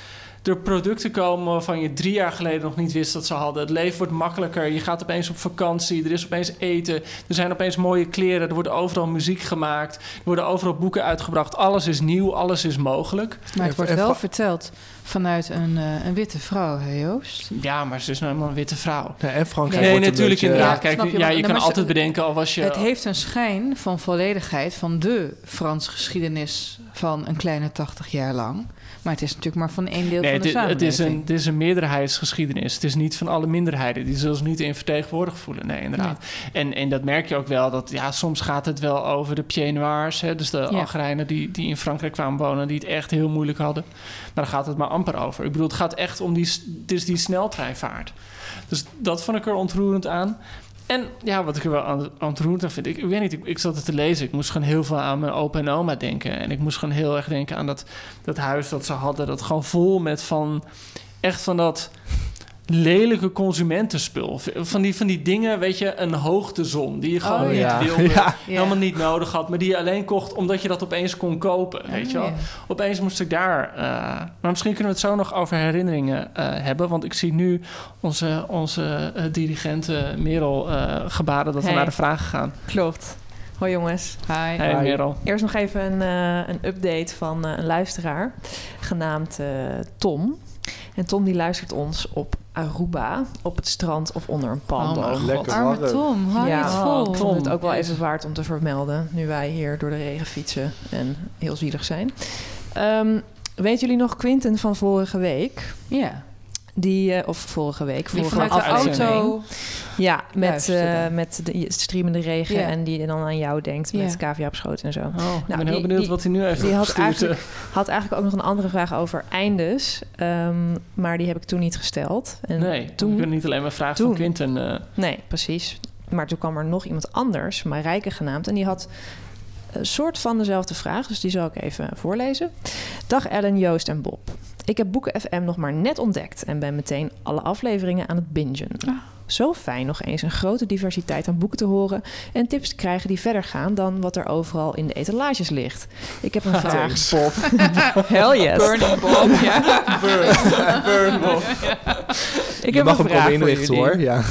er producten komen waarvan je drie jaar geleden nog niet wist dat ze hadden. Het leven wordt makkelijker. Je gaat opeens op vakantie. Er is opeens eten. Er zijn opeens mooie kleren. Er wordt overal muziek gemaakt. Er worden overal boeken uitgebracht. Alles is nieuw. Alles is mogelijk. Maar het wordt wel verteld vanuit een, eh, een witte vrouw, hè Joost? Ja, maar ze is nou helemaal een witte vrouw. Ja, en Frankrijk Nee, wordt natuurlijk beetje- inderdaad. Ja, Kijk, je, ja, je kan altijd bedenken al was je... Het heeft een schijn van volledigheid van de Franse geschiedenis van een kleine 80 jaar lang. Maar het is natuurlijk maar van één deel Nee, van de het, het, is samenleving. een, het is een meerderheidsgeschiedenis. Het is niet van alle minderheden. Die zullen zich niet in vertegenwoordigd voelen. Nee, inderdaad. En, en dat merk je ook wel. Dat, ja, soms gaat het wel over de Pieds Noirs. Hè, dus de Ja. Algerijnen die, die in Frankrijk kwamen wonen. Die het echt heel moeilijk hadden. Maar daar gaat het maar amper over. Ik bedoel, het gaat echt om die, s- het is die sneltreinvaart. Dus dat vond ik er ontroerend aan. En ja, wat ik er wel aan, aan vind... Ik, ik weet niet, ik, ik zat het te lezen. Ik moest gewoon heel veel aan mijn opa en oma denken. En ik moest gewoon heel erg denken aan dat, dat huis dat ze hadden. Dat gewoon vol met van... Echt van dat lelijke consumentenspul. Van die, van die dingen, weet je, een hoogtezon... die je gewoon Oh, niet ja. wilde, *laughs* Ja. Helemaal niet nodig had... maar die je alleen kocht omdat je dat opeens kon kopen, weet je wel. Opeens moest ik daar... eh, maar misschien kunnen we het zo nog over herinneringen eh, hebben... want ik zie nu onze, onze dirigent eh, Merel eh, gebaren... dat we naar de vragen gaan. Klopt. Hoi jongens. Hi. Hey Hi. Merel. Eerst nog even een, eh, een update van eh, een luisteraar genaamd eh, Tom. En Tom die luistert ons op Aruba, op het strand of onder een palmboom. Oh, mijn Lekker Arme warm. Tom, hou je Ja. het vol. Ik vond het ook wel even waard om te vermelden, nu wij hier door de regen fietsen en heel zielig zijn. Ehm weten jullie nog Quinten van vorige week? Ja, Die, eh, of vorige week, die vorige de auto. Ja, met, eh, met de streamende regen en die dan aan jou denkt met Ja. cavia op schoot en zo. Oh, ik Nou, ben heel benieuwd die- wat hij nu heeft die had eigenlijk- eh. Had eigenlijk ook nog een andere vraag over eindes, ehm, maar die heb ik toen niet gesteld. En Nee, toen- we kunnen niet alleen maar vragen toen- van Quinten. Nee, precies. Maar toen kwam er nog iemand anders, Marijke genaamd. En die had een soort van dezelfde vraag. Dus die zal ik even voorlezen. Dag Ellen, Joost en Bob. Ik heb Boeken FM nog maar net ontdekt en ben meteen alle afleveringen aan het bingen. Zo fijn nog eens een grote diversiteit aan boeken te horen en tips te krijgen die verder gaan dan wat er overal in de etalages ligt. Ik heb een vraag, Bob. *laughs* Hell yes. Burning Bob, ja. Burn, Bob. Ik Je heb mag een hem vraag voor inrichten jullie. hoor. Ja. *laughs*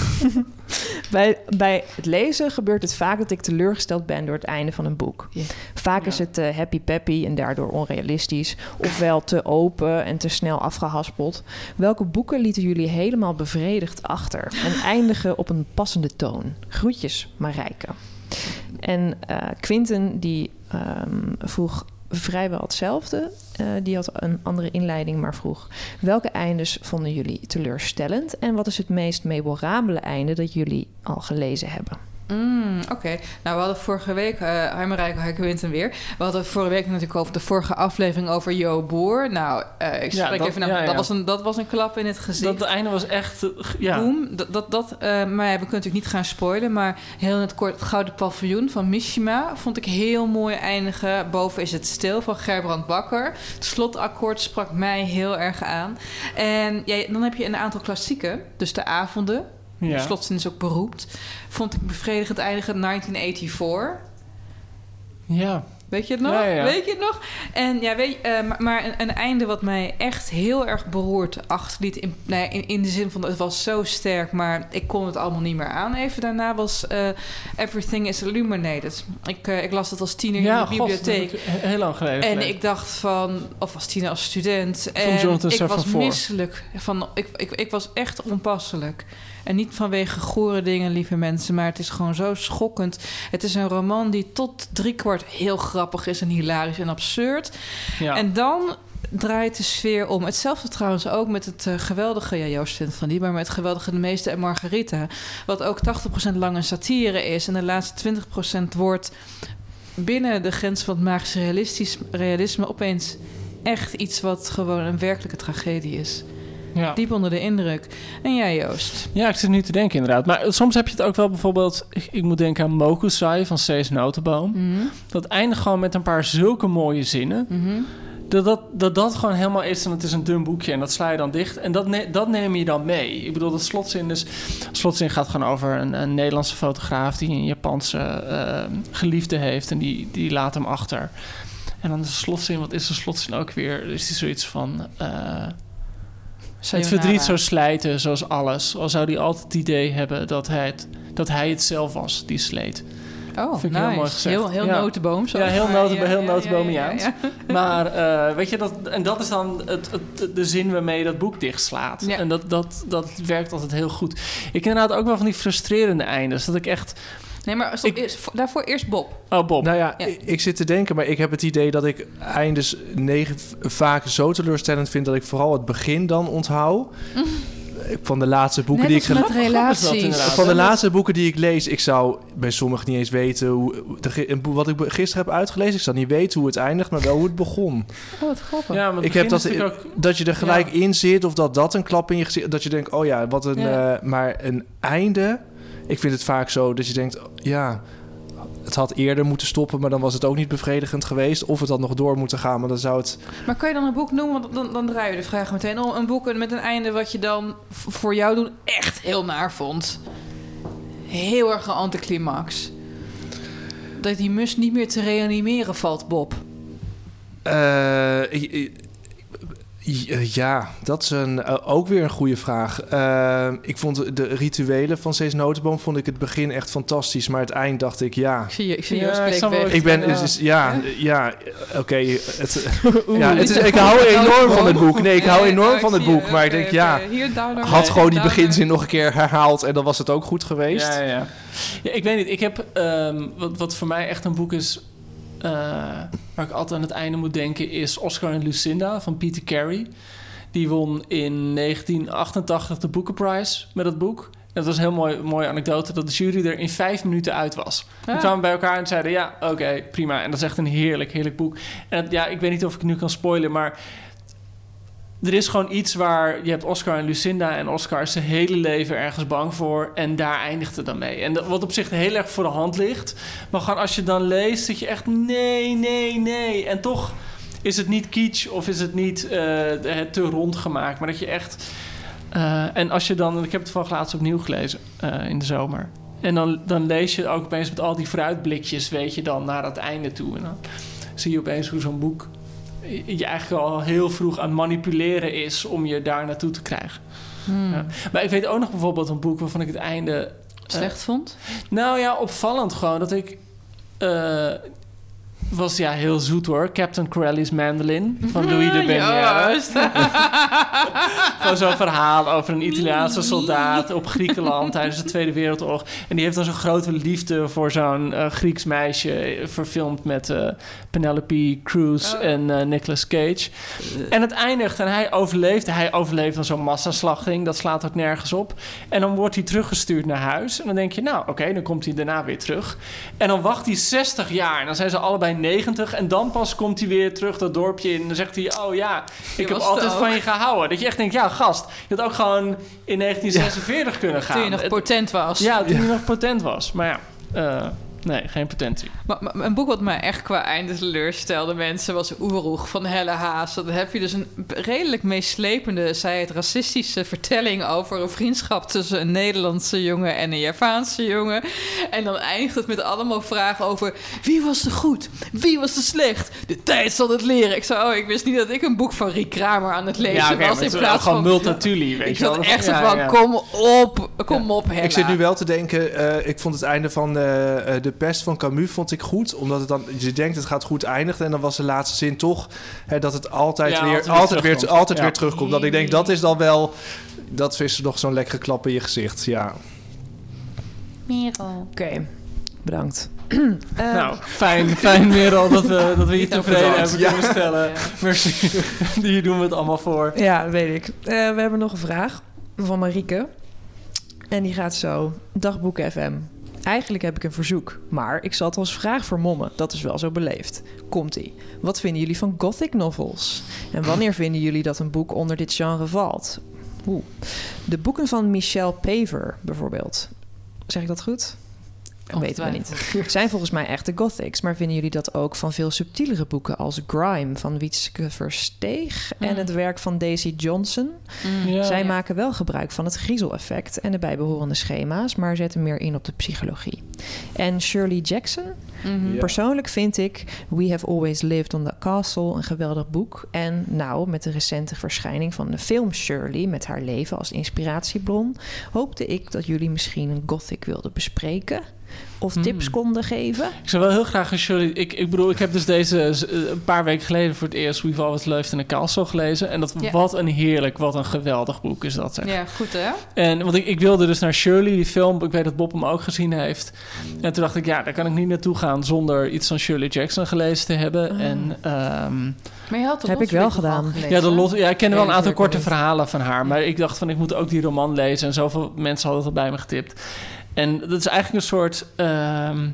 Bij, bij het lezen gebeurt het vaak dat ik teleurgesteld ben door het einde van een boek. Ja. Vaak is het eh, happy peppy en daardoor onrealistisch, ofwel te open en te snel afgehaspeld. Welke boeken lieten jullie helemaal bevredigd achter en eindigen op een passende toon? Groetjes, Marijke. En eh Quinten die ehm, vroeg vrijwel hetzelfde. Eh, die had een andere inleiding, maar vroeg... welke eindes vonden jullie teleurstellend... en wat is het meest memorabele einde dat jullie al gelezen hebben? Mm, Oké, nou we hadden vorige week, uh, hi Marijke, hi Quinten weer. We hadden vorige week natuurlijk over de vorige aflevering over Jo Boer. Nou, eh, ik Ja, spreek dat- even naar, ja, ja. Dat, was een, dat was een klap in het gezicht. Dat einde was echt... eh, ja. Boom. Dat, dat, dat, eh, maar we kunnen natuurlijk niet gaan spoilen. Maar heel in het kort, het Gouden Paviljoen van Mishima vond ik heel mooi eindigen. Boven is het stil van Gerbrand Bakker. Het slotakkoord sprak mij heel erg aan. En ja, dan heb je een aantal klassieken. Dus de avonden. Ja. Is ook beroemd. Vond ik bevredigend eindigen 1984. Ja, Weet je het nog? Ja, ja. Weet je het nog? En ja, weet je, eh, maar, maar een, een einde wat mij echt heel erg beroerd achterliet. In, nou in, in de zin van het was zo sterk, maar ik kon het allemaal niet meer aan. Even daarna was eh, Everything is Illuminated. Ik, eh, ik las dat als tiener in de god, bibliotheek. ik heel lang geleden. En ik dacht van, of als tiener als student. Van En Jonathan ik was misselijk. Van, ik, ik, ik was echt onpasselijk. En niet vanwege gore dingen, lieve mensen, maar het is gewoon zo schokkend. Het is een roman die tot driekwart heel grappig is en hilarisch en absurd. Ja. En dan draait de sfeer om. Hetzelfde trouwens ook met het eh, geweldige... Ja, Joost vindt van die, maar met het geweldige De Meeste en Margarita. Wat ook 80% lang een satire is. En de laatste 20% wordt binnen de grens van het magisch realistisch, realisme... opeens echt iets wat gewoon een werkelijke tragedie is. Ja. Diep onder de indruk. En jij, Joost? Ja, ik zit nu te denken inderdaad. Maar soms heb je het ook wel bijvoorbeeld... Ik, ik moet denken aan Mokusai van Cees Notenboom. Mhm, Dat eindigt gewoon met een paar zulke mooie zinnen. mhm. Dat dat, dat dat gewoon helemaal is en het is een dun boekje en dat sla je dan dicht. En dat, ne- dat neem je dan mee. Ik bedoel, dat slotzin is... Slotzin gaat gewoon over een, een Nederlandse fotograaf... die een Japanse eh, geliefde heeft en die, die laat hem achter. En dan is de slotzin, wat is de slotzin ook weer? Is die zoiets van... eh, het verdriet zo slijten, zoals alles. Al zou hij altijd het idee hebben dat hij het, dat hij het zelf was die sleet. Oh, Vind ik nice. heel mooi gezegd. Heel, heel Ja. notenboom. zo. Ja, heel, Maar noten, heel ja. *laughs* Maar weet je, dat, en dat is dan het, het, de zin waarmee je dat boek dichtslaat. Ja. En dat, dat, dat werkt altijd heel goed. Ik inderdaad ook wel van die frustrerende eindes. Dat ik echt... Nee, maar stop, Ik- eerst, daarvoor eerst Bob. Oh, Bob. Nou ja, Ja. ik, ik zit te denken, maar ik heb het idee dat ik eindes negen vaak zo teleurstellend vind dat ik vooral het begin dan onthoud. *laughs* Van de laatste boeken Net die ik relaties. van de laatste boeken die ik lees, ik zou bij sommigen niet eens weten hoe de, ge- een boek wat ik gisteren heb uitgelezen. Ik zou niet weten hoe het eindigt, maar wel hoe het begon. Oh, wat grappig. Ja, maar Ik heb dat, ook... dat je er gelijk Ja. in zit of dat dat een klap in je gezicht, dat je denkt, oh ja, wat een, Ja. eh, maar een einde. Ik vind het vaak zo dat je denkt, ja, het had eerder moeten stoppen, maar dan was het ook niet bevredigend geweest. Of het had nog door moeten gaan, maar dan zou het. Maar kan je dan een boek noemen? Want dan, dan draai je de vraag meteen om. Een boek met een einde wat je dan voor jou doen echt heel naar vond. Heel erg een anticlimax. Dat die mus niet meer te reanimeren valt, Bob. Eh, i- ja, dat is een, eh, ook weer een goede vraag. Eh, ik vond de rituelen van Cees Notenboom vond ik het begin echt fantastisch, maar het eind dacht ik ja. Ik zie je, ik zie Ja, je ik ben, Ja. is, ja, ja, oké. het, *laughs* ja, het is, ik hou *laughs* enorm van het boek. Nee, ik hou enorm van het boek. Maar ik denk, ja, had gewoon die beginzin nog een keer herhaald en dan was het ook goed geweest. Ja, ja. ja, ik weet niet. Ik heb... ehm, wat, wat voor mij echt een boek is... eh, waar ik altijd aan het einde moet denken... is Oscar en Lucinda van Peter Carey. Die won in 1988 de Boekenprijs met dat boek. En dat was een heel mooi, mooie anekdote... dat de jury er in vijf minuten uit was. We Ah. kwamen bij elkaar en zeiden... ja, oké, prima. En dat is echt een heerlijk, heerlijk boek. En ja, ik weet niet of ik nu kan spoilen... maar er is gewoon iets waar je hebt Oscar en Lucinda en Oscar is zijn hele leven ergens bang voor en daar eindigt het dan mee. En dat, wat op zich heel erg voor de hand ligt, maar gewoon als je dan leest dat je echt nee, nee, nee en toch is het niet kitsch of is het niet eh, het te rond gemaakt, maar dat je echt eh, en als je dan, ik heb het van laatst opnieuw gelezen eh, in de zomer. En dan, dan lees je ook opeens met al die vooruitblikjes, weet je dan, naar het einde toe. En dan zie je opeens hoe zo'n boek je eigenlijk al heel vroeg aan het manipuleren is om je daar naartoe te krijgen. Hmm. Ja. Maar ik weet ook nog bijvoorbeeld een boek waarvan ik het einde... eh, Slecht vond? nou ja, opvallend gewoon dat ik... eh, was ja heel zoet hoor. Captain Corelli's Mandolin van Louis de. *laughs* Juist. *laughs* Van zo'n verhaal over een Italiaanse soldaat op Griekenland *laughs* tijdens de Tweede Wereldoorlog. En die heeft dan zo'n grote liefde voor zo'n eh, Grieks meisje, verfilmd met eh, Penelope Cruz Oh. en eh, Nicolas Cage. En het eindigt en hij overleeft. Hij overleeft dan zo'n massaslachting, dat slaat ook nergens op. En dan wordt hij teruggestuurd naar huis. En dan denk je, nou oké, dan komt hij daarna weer terug. En dan wacht hij 60 jaar en dan zijn ze allebei 90. En dan pas komt hij weer terug dat dorpje in. En dan zegt hij, oh ja, ik heb altijd van je gehouden. Dat je echt denkt, ja gast, je had ook gewoon in 1946 kunnen gaan. Toen je nog potent was. ja, toen hij nog potent was. Maar ja, eh, nee, geen potentie. Maar, maar een boek wat mij echt qua einde teleurstelde, mensen, was Oeroeg van Helle Haas. Dan heb je dus een redelijk meeslepende, zij het racistische vertelling over een vriendschap tussen een Nederlandse jongen en een Javaanse jongen. En dan eindigt het met allemaal vragen over wie was de goed, wie was de slecht. De tijd zal het leren. Ik zei, oh, ik wist niet dat ik een boek van Riek Kramer aan het lezen Ja, was. in plaats gewoon van. Multatuli, weet Ik je wel. zat echt Ja, van, ja. kom op, kom op, Hella. Ik zit nu wel te denken, eh, ik vond het einde van eh, eh, De Pest van Camus vond ik goed. Omdat het dan, je denkt het gaat goed eindigen. En dan was de laatste zin toch hè, dat het altijd Ja, weer, altijd weer altijd weer, terugkomt. altijd Ja. weer terugkomt. Dat ik denk, dat is dan wel, dat is nog zo'n lekkere klap in je gezicht. Ja. Oké, bedankt. *clears throat* Nou, fijn, fijn Merel dat we, dat we *laughs* je tevreden hebben Ja. kunnen stellen. Merci. *laughs* Hier doen we het allemaal voor. Ja, weet ik. Eh, we hebben nog een vraag van Marieke. En die gaat zo. Dagboek FM. Eigenlijk heb ik een verzoek, maar ik zal het als vraag vermommen. Dat is wel zo beleefd. Komt-ie. Wat vinden jullie van gothic novels? En wanneer vinden jullie dat een boek onder dit genre valt? Oeh. De boeken van Michelle Paver bijvoorbeeld. Zeg ik dat goed? Dat weten we niet. Zijn volgens mij echte gothics, maar vinden jullie dat ook van veel subtielere boeken als Grime van Wietske Versteeg en Mm. het werk van Daisy Johnson? Ja. Zij maken wel gebruik van het griezeleffect en de bijbehorende schema's, maar zetten meer in op de psychologie. En Shirley Jackson? Mhm. Persoonlijk vind ik We Have Always Lived on the Castle een geweldig boek. En nou, met de recente verschijning van de film Shirley met haar leven als inspiratiebron, hoopte ik dat jullie misschien een gothic wilden bespreken. Of tips konden geven. Ik zou wel heel graag een Shirley... Ik, ik bedoel, ik heb dus deze eh, een paar weken geleden voor het eerst... We've Always Lived in a Castle gelezen. En dat, Ja. wat een heerlijk, wat een geweldig boek is dat. Zeg. Ja, goed hè? En want ik, ik wilde dus naar Shirley, die film. Ik weet dat Bob hem ook gezien heeft. En toen dacht ik, ja, daar kan ik niet naartoe gaan zonder iets van Shirley Jackson gelezen te hebben. Ah. En ehm, Maar je had de Heb ik wel gedaan. gelezen? ja, de lot, ja, ik ken wel een aantal korte verhalen van haar. Maar ik dacht van, ik moet ook die roman lezen. En zoveel mensen hadden het al bij me getipt. En dat is eigenlijk een soort... ehm,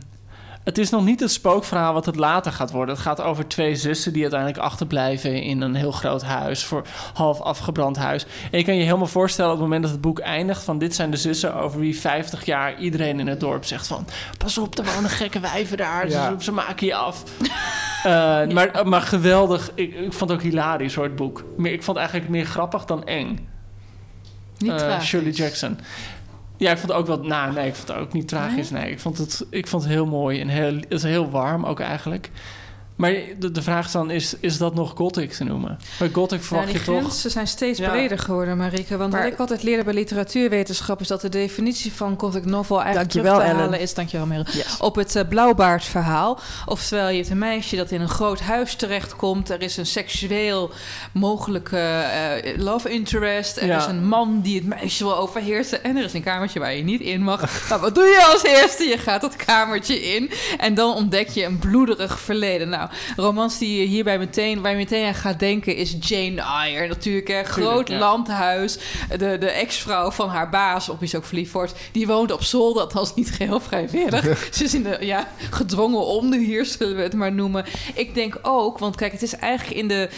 het is nog niet het spookverhaal wat het later gaat worden. Het gaat over twee zussen die uiteindelijk achterblijven in een heel groot huis, voor half afgebrand huis. En je kan je helemaal voorstellen op het moment dat het boek eindigt van dit zijn de zussen over wie 50 jaar iedereen in het dorp zegt van pas op, er wonen gekke wijven daar, Ja. ze, ze maken je af. *laughs* Eh, maar, maar geweldig, ik, ik vond het ook hilarisch hoor, het boek. Maar ik vond het eigenlijk meer grappig dan eng. Niet tragisch. Shirley Jackson. Ja, ik vond het ook wel... Nou, nee, ik vond het ook niet tragisch. Nee, ik vond het, ik vond het heel mooi en heel, het is heel warm ook eigenlijk. Maar de, de vraag is dan, is, is dat nog gothic te noemen? Bij gothic Ja, verwacht die je toch... grenzen zijn steeds Ja. breder geworden, Marike. Want Maar- wat ik altijd leerde bij literatuurwetenschap... is dat de definitie van gothic novel eigenlijk Dankjewel, terug te Ellen. halen is... Dankjewel, Merel. Yes. Op het uh, blauwbaardverhaal. Oftewel, je hebt een meisje dat in een groot huis terechtkomt. Er is een seksueel mogelijke eh, love interest. Er Ja. is een man die het meisje wil overheersen. En er is een kamertje waar je niet in mag. *laughs* Nou, wat doe je als eerste? Je gaat dat kamertje in. En dan ontdek je een bloederig verleden. Nou, romans die je hierbij meteen, waar je meteen aan gaat denken... is Jane Eyre. Natuurlijk, hè. Groot ja. landhuis. De, de ex-vrouw van haar baas, op wie ze ook verliefd wordt... die woont op zolder, althans niet geheel vrijwillig. ze is in de, ja, gedwongen onderhuur, zullen we het maar noemen. Ik denk ook, want kijk, het is eigenlijk in de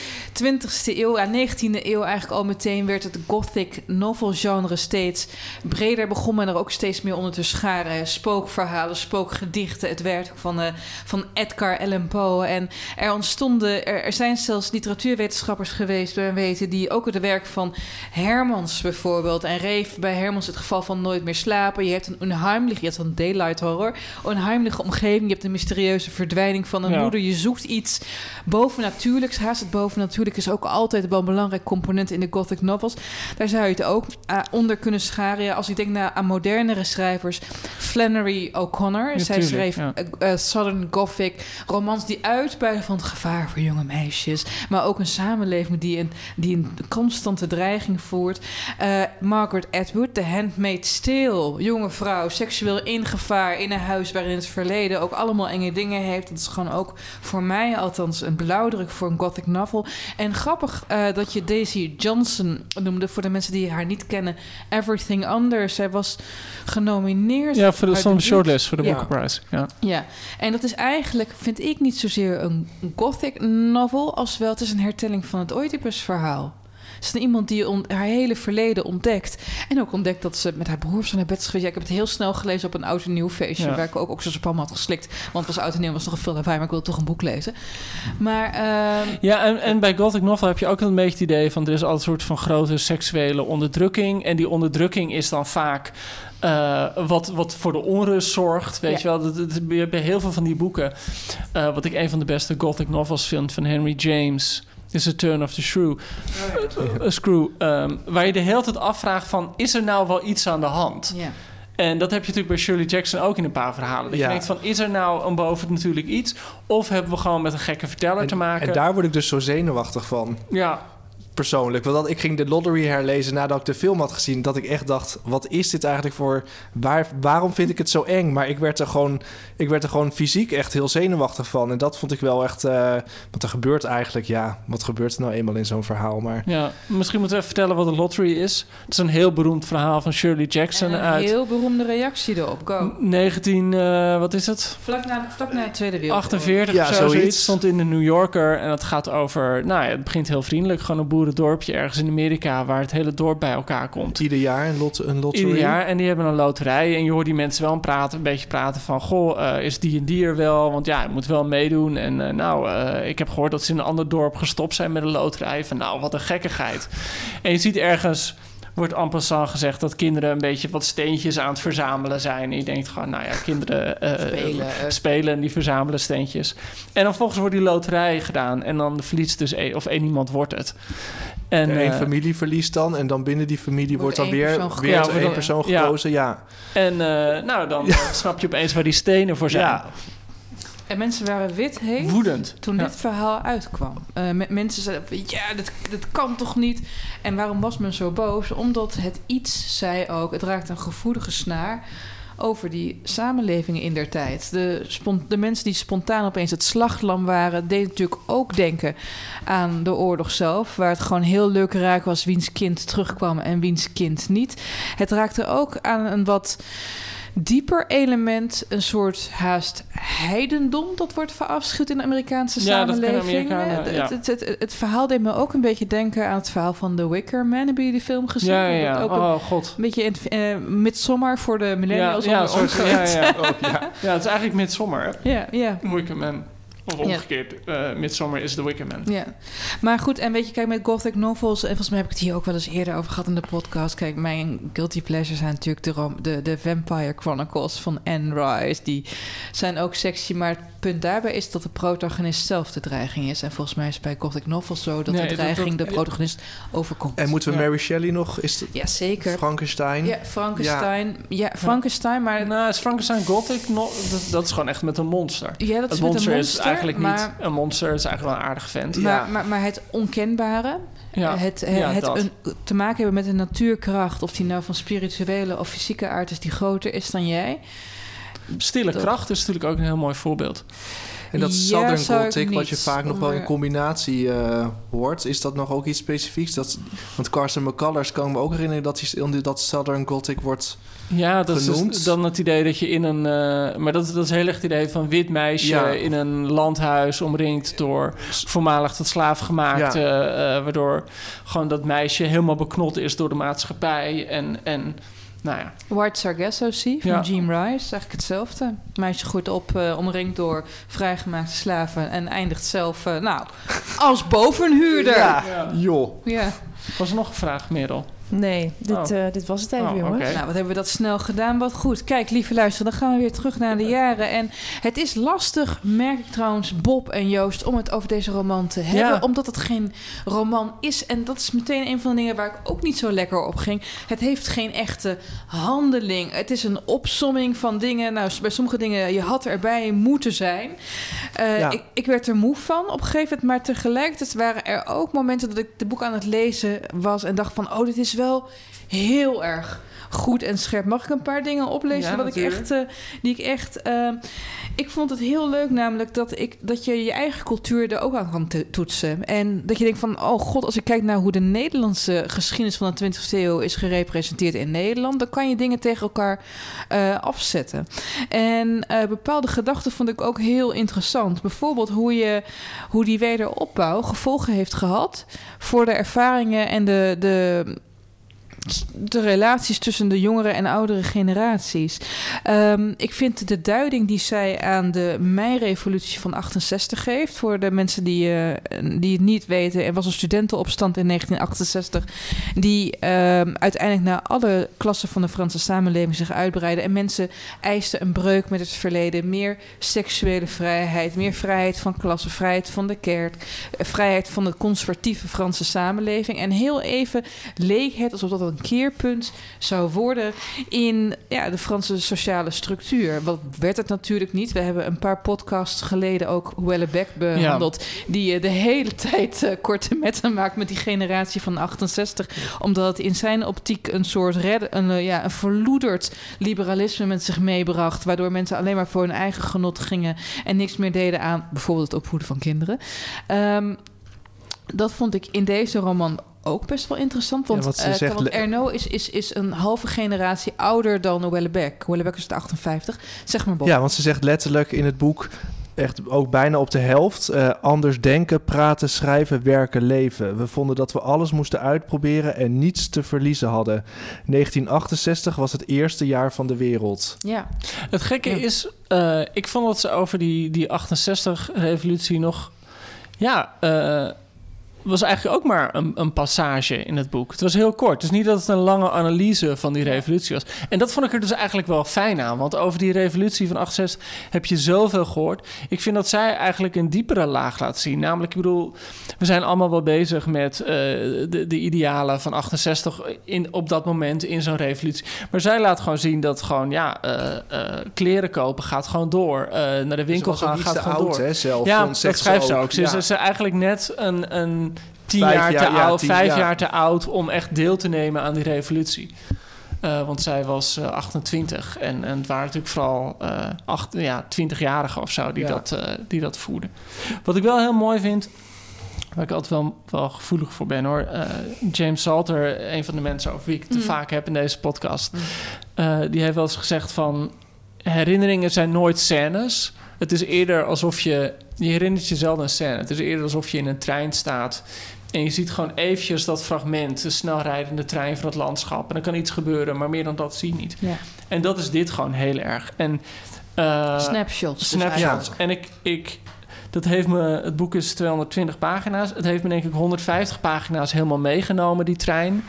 20e eeuw... ja, 19e eeuw eigenlijk al meteen... werd het gothic novel genre steeds breder begonnen... en er ook steeds meer onder te scharen. Spookverhalen, spookgedichten, het werk van, eh, van Edgar Allan Poe. En er ontstonden, er, er zijn zelfs literatuurwetenschappers geweest, wij weten, die ook het werk van Hermans bijvoorbeeld. En Reef bij Hermans het geval van Nooit meer slapen. Je hebt een onheimlich, je hebt een daylight horror, onheimliche omgeving. Je hebt een mysterieuze verdwijning van een Ja. moeder. Je zoekt iets bovennatuurlijks. Haast het bovennatuurlijk is ook altijd wel een belangrijk component in de gothic novels. Daar zou je het ook eh, onder kunnen scharen. Ja, als ik denk naar, aan modernere schrijvers, Flannery O'Connor. Ja, Zij schreef eh, eh, Southern Gothic, romans die uitbuiten van het gevaar voor jonge meisjes, maar ook een samenleving die een, die een constante dreiging voert. Eh, Margaret Atwood, The Handmaid's Tale, jonge vrouw, seksueel in gevaar in een huis waarin het verleden ook allemaal enge dingen heeft. Dat is gewoon ook voor mij althans een blauwdruk voor een gothic novel. En grappig eh, dat je Daisy Johnson noemde, voor de mensen die haar niet kennen, Everything Under. Zij was genomineerd. Ja, voor de, de shortlist, voor de. Booker Prize. Ja. Ja, en dat is eigenlijk, vind ik, niet zozeer een gothic novel, als wel het is een hertelling van het Oedipus-verhaal. Het is iemand die haar hele verleden ontdekt. En ook ontdekt dat ze met haar broer zo naar bed is geweest. Ja, ik heb het heel snel gelezen op een oud en nieuw feestje... Ja. waar ik ook oxazepam had geslikt. Want het was oud en nieuw, was nog een veel lawaai... maar ik wilde toch een boek lezen. Maar ehm, Ja, en, en bij Gothic Novel heb je ook een beetje het idee van... er is altijd een soort van grote seksuele onderdrukking. En die onderdrukking is dan vaak... eh, wat, wat voor de onrust zorgt. Weet Ja. je wel, dat, dat, bij heel veel van die boeken. eh, wat ik een van de beste Gothic novels vind van Henry James. Is A Turn of the Shrew. Eh, screw. ehm, waar je de hele tijd afvraagt van... is er nou wel iets aan de hand? ja. En dat heb je natuurlijk bij Shirley Jackson ook in een paar verhalen. Dat Ja. je denkt van, is er nou een boven natuurlijk iets? Of hebben we gewoon met een gekke verteller te maken? En daar word ik dus zo zenuwachtig van. Ja, persoonlijk. Want dat, ik ging de lottery herlezen nadat ik de film had gezien. Dat ik echt dacht, wat is dit eigenlijk voor... Waar, waarom vind ik het zo eng? Maar ik werd, er gewoon, ik werd er gewoon fysiek echt heel zenuwachtig van. En dat vond ik wel echt... eh want er gebeurt eigenlijk, ja... Wat gebeurt er nou eenmaal in zo'n verhaal? Maar ja. Misschien moeten we even vertellen wat een lottery is. Het is een heel beroemd verhaal van Shirley Jackson En een uit heel beroemde reactie erop. Go. 19... eh, wat is het? Vlak na, vlak na de Tweede Wereldoorlog. 48 Ja, of zo, zoiets. zoiets. Stond in de New Yorker. En het gaat over... Nou ja, het begint heel vriendelijk. Gewoon een boerendorpje ergens in Amerika... waar het hele dorp bij elkaar komt. ieder jaar een, lot, een lottery. Ieder jaar. En die hebben een loterij. En je hoort die mensen wel een, praten, een beetje praten van... Goh, eh, is die en die er wel? Want ja, je moet wel meedoen. En eh, nou, eh, ik heb gehoord dat ze in een ander dorp gestopt zijn met een loterij. Van nou, wat een gekkigheid. En je ziet ergens... Wordt en passant gezegd dat kinderen een beetje wat steentjes aan het verzamelen zijn. En je denkt gewoon, nou ja, kinderen eh, Spelen, eh. spelen en die verzamelen steentjes. En dan vervolgens wordt die loterij gedaan. En dan verliest dus één, of één iemand wordt het. En, één eh, familie verliest dan. En dan binnen die familie Wordt wordt, dan één weer, weer Ja, één wordt dan- persoon ja. gekozen. Ja. En eh, nou, dan snap je opeens waar die stenen voor zijn. En mensen waren wit heet Woedend. toen Ja. dit verhaal uitkwam. Eh, me- mensen zeiden, ja, dit, dit kan toch niet? En waarom was men zo boos? Omdat het iets zei ook, het raakt een gevoelige snaar over die samenlevingen in der tijd. De, de mensen die spontaan opeens het slaglam waren... deden natuurlijk ook denken aan de oorlog zelf... waar het gewoon heel leuk raak was wiens kind terugkwam en wiens kind niet. Het raakte ook aan een wat dieper element, een soort haast heidendom dat wordt verafschuwd in de Amerikaanse Ja, dat samenleving. Amerikanen, Eh, ja. het, het, het, het verhaal deed me ook een beetje denken aan het verhaal van The Wicker Man. Hebben jullie die film gezien? Ja, ja, Dat ja. Ook een Oh, god. beetje in uh, Midsommar voor de Ja, millennials. ja, onder soort, ons. ja, ja. ja, het is eigenlijk Midsommar. hè? ja, ja. Wicker Man. Of omgekeerd. eh Midsommar is de Wicker Man. Ja, maar goed, en weet je, kijk, met gothic novels... en volgens mij heb ik het hier ook wel eens eerder over gehad in de podcast... kijk, mijn guilty pleasures zijn natuurlijk de, de, de Vampire Chronicles van Anne Rice. Die zijn ook sexy, maar punt daarbij is dat de protagonist zelf de dreiging is. En volgens mij is het bij gothic novels zo... dat Nee, de dreiging dat- de protagonist overkomt. En moeten we Ja. Mary Shelley nog? Is het Ja, zeker. Frankenstein? Ja, Frankenstein. Ja, Frankenstein, maar... Nou, is Frankenstein Gothic? No, dat, dat is gewoon echt met een monster. Ja, dat het is met monster een is monster, eigenlijk maar, niet een monster. Het is eigenlijk wel een aardige vent. Maar, Ja. maar, maar het onkenbare, Ja, het, ja, het dat. een, te maken hebben met een natuurkracht, of die nou van spirituele of fysieke aard is, die groter is dan jij. Stille dat- kracht is natuurlijk ook een heel mooi voorbeeld. En dat Ja, Southern Gothic, wat je vaak nog wel in combinatie eh, hoort, is dat nog ook iets specifieks? Dat, want Carson McCullers kan me ook herinneren dat, hij, onder dat Southern Gothic wordt. Ja, dat Genoemd. dus dan het idee dat je in een... eh, maar dat, dat is heel erg het idee van wit meisje Ja. in een landhuis... omringd door voormalig tot slaaf gemaakt. Ja. eh, waardoor gewoon dat meisje helemaal beknot is door de maatschappij. En, en nou ja, White Sargasso Sea van Ja. Jean Rice, eigenlijk hetzelfde. Het meisje groeit op, eh, omringd door vrijgemaakte slaven en eindigt zelf, eh, nou, als bovenhuurder. Ja, Ja. joh. Ja. was er nog een vraag, Merel? Nee, dit, Oh. eh, dit was het even, Oh, jongens. Nou, wat hebben we dat snel gedaan? Wat goed. Kijk, lieve luister, dan gaan we weer terug naar de jaren. En het is lastig, merk ik trouwens, Bob en Joost, om het over deze roman te hebben. Ja. Omdat het geen roman is. En dat is meteen een van de dingen waar ik ook niet zo lekker op ging. Het heeft geen echte handeling. Het is een opsomming van dingen. Nou, bij sommige dingen, je had erbij moeten zijn. Eh, Ja. ik, ik werd er moe van op een gegeven moment. Maar tegelijkertijd waren er ook momenten dat ik de boek aan het lezen was en dacht van... oh, dit is wel heel erg goed en scherp. Mag ik een paar dingen oplezen? Ja, wat ik echt, eh, die ik echt. eh, ik vond het heel leuk, namelijk dat, ik, dat je je eigen cultuur er ook aan kan toetsen. En dat je denkt van, oh god, als ik kijk naar hoe de Nederlandse geschiedenis van de 20e eeuw is gerepresenteerd in Nederland, dan kan je dingen tegen elkaar eh, afzetten. En eh, bepaalde gedachten vond ik ook heel interessant. Bijvoorbeeld hoe, je, hoe die wederopbouw gevolgen heeft gehad voor de ervaringen en de, de, de relaties tussen de jongere en oudere generaties. Ehm, ik vind de duiding die zij aan de meirevolutie van 68 geeft, voor de mensen die, eh, die het niet weten, er was een studentenopstand in 1968, die ehm, uiteindelijk naar alle klassen van de Franse samenleving zich uitbreidde. En mensen eisten een breuk met het verleden, meer seksuele vrijheid, meer vrijheid van klasse, vrijheid van de kerk, eh, vrijheid van de conservatieve Franse samenleving. En heel even leek het alsof dat een keerpunt zou worden in ja, de Franse sociale structuur. Wat werd het natuurlijk niet. We hebben een paar podcasts geleden ook Houellebecq behandeld, die eh, de hele tijd eh, korte metten maakt met die generatie van 68, omdat het in zijn optiek een soort redden, een, eh, ja, een verloederd liberalisme met zich meebracht, waardoor mensen alleen maar voor hun eigen genot gingen en niks meer deden aan bijvoorbeeld het opvoeden van kinderen. Ehm, dat vond ik in deze roman ook best wel interessant. Want, Ja, eh, zegt- want Ernaud is, is, is een halve generatie ouder dan Houellebecq. Houellebecq is het 58. Zeg maar, Bob. Ja, want ze zegt letterlijk in het boek, echt ook bijna op de helft, eh, anders denken, praten, schrijven, werken, leven. We vonden dat we alles moesten uitproberen en niets te verliezen hadden. 1968 was het eerste jaar van de wereld. Ja. Het gekke Ja. is, eh, ik vond dat ze over die, die 68-revolutie nog... Ja, eh, was eigenlijk ook maar een, een passage in het boek. Het was heel kort. Is niet dat het een lange analyse van die revolutie was. En dat vond ik er dus eigenlijk wel fijn aan. Want over die revolutie van 68 heb je zoveel gehoord. Ik vind dat zij eigenlijk een diepere laag laat zien. Namelijk, ik bedoel, we zijn allemaal wel bezig met eh, de, de idealen van 68 in, op dat moment in zo'n revolutie. Maar zij laat gewoon zien dat gewoon, ja, eh, eh, kleren kopen gaat gewoon door. Naar de winkel gaan gaat gewoon oud, door. hè, zelf, Ja, dat schrijft ze ook. Ze Ja. is ze eigenlijk net een, een tien Vijf jaar te jaar, ja, oud, tien, vijf ja. jaar te oud om echt deel te nemen aan die revolutie. Eh, want zij was eh, 28 en, en het waren natuurlijk vooral eh acht, ja, 20-jarigen of zo die, Ja. dat, eh, die dat voerden. Wat ik wel heel mooi vind, waar ik altijd wel, wel gevoelig voor ben hoor. eh, James Salter, een van de mensen over wie ik het te Mm. vaak heb in deze podcast, eh, die heeft wel eens gezegd van herinneringen zijn nooit scènes. Het is eerder alsof je, je herinnert jezelf een scène. Het is eerder alsof je in een trein staat en je ziet gewoon eventjes dat fragment, de snelrijdende trein van het landschap. En dan kan iets gebeuren, maar meer dan dat zie je niet. Ja. En dat is dit gewoon heel erg. En, eh, Snapshots. dus Snapshots. En ik, ik, dat heeft me, het boek is 220 pagina's. Het heeft me denk ik 150 pagina's helemaal meegenomen, die trein.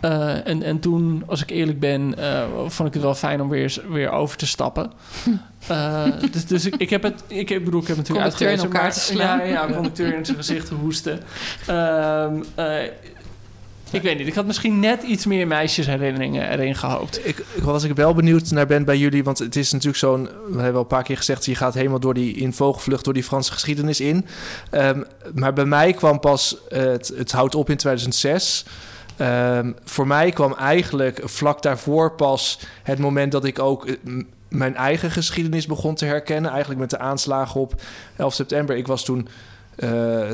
Eh, en, en toen, als ik eerlijk ben, eh, vond ik het wel fijn om weer, weer over te stappen. *laughs* Eh, dus dus ik, ik heb het, ik heb, bedoel, ik heb natuurlijk Conducteur in elkaar maar- te slaan. Ja, ja, conducteur in zijn gezicht te hoesten. Ehm, eh, ik weet niet, ik had misschien net iets meer meisjesherinneringen erin gehoopt. Ik, ik was ik wel benieuwd naar ben bij jullie, want het is natuurlijk zo'n, we hebben al een paar keer gezegd, je gaat helemaal door die in vogelvlucht door die Franse geschiedenis in. Ehm, maar bij mij kwam pas het, het houdt op in 2006. Ehm, voor mij kwam eigenlijk vlak daarvoor pas het moment dat ik ook eh, mijn eigen geschiedenis begon te herkennen. Eigenlijk met de aanslagen op 11 september. Ik was toen eh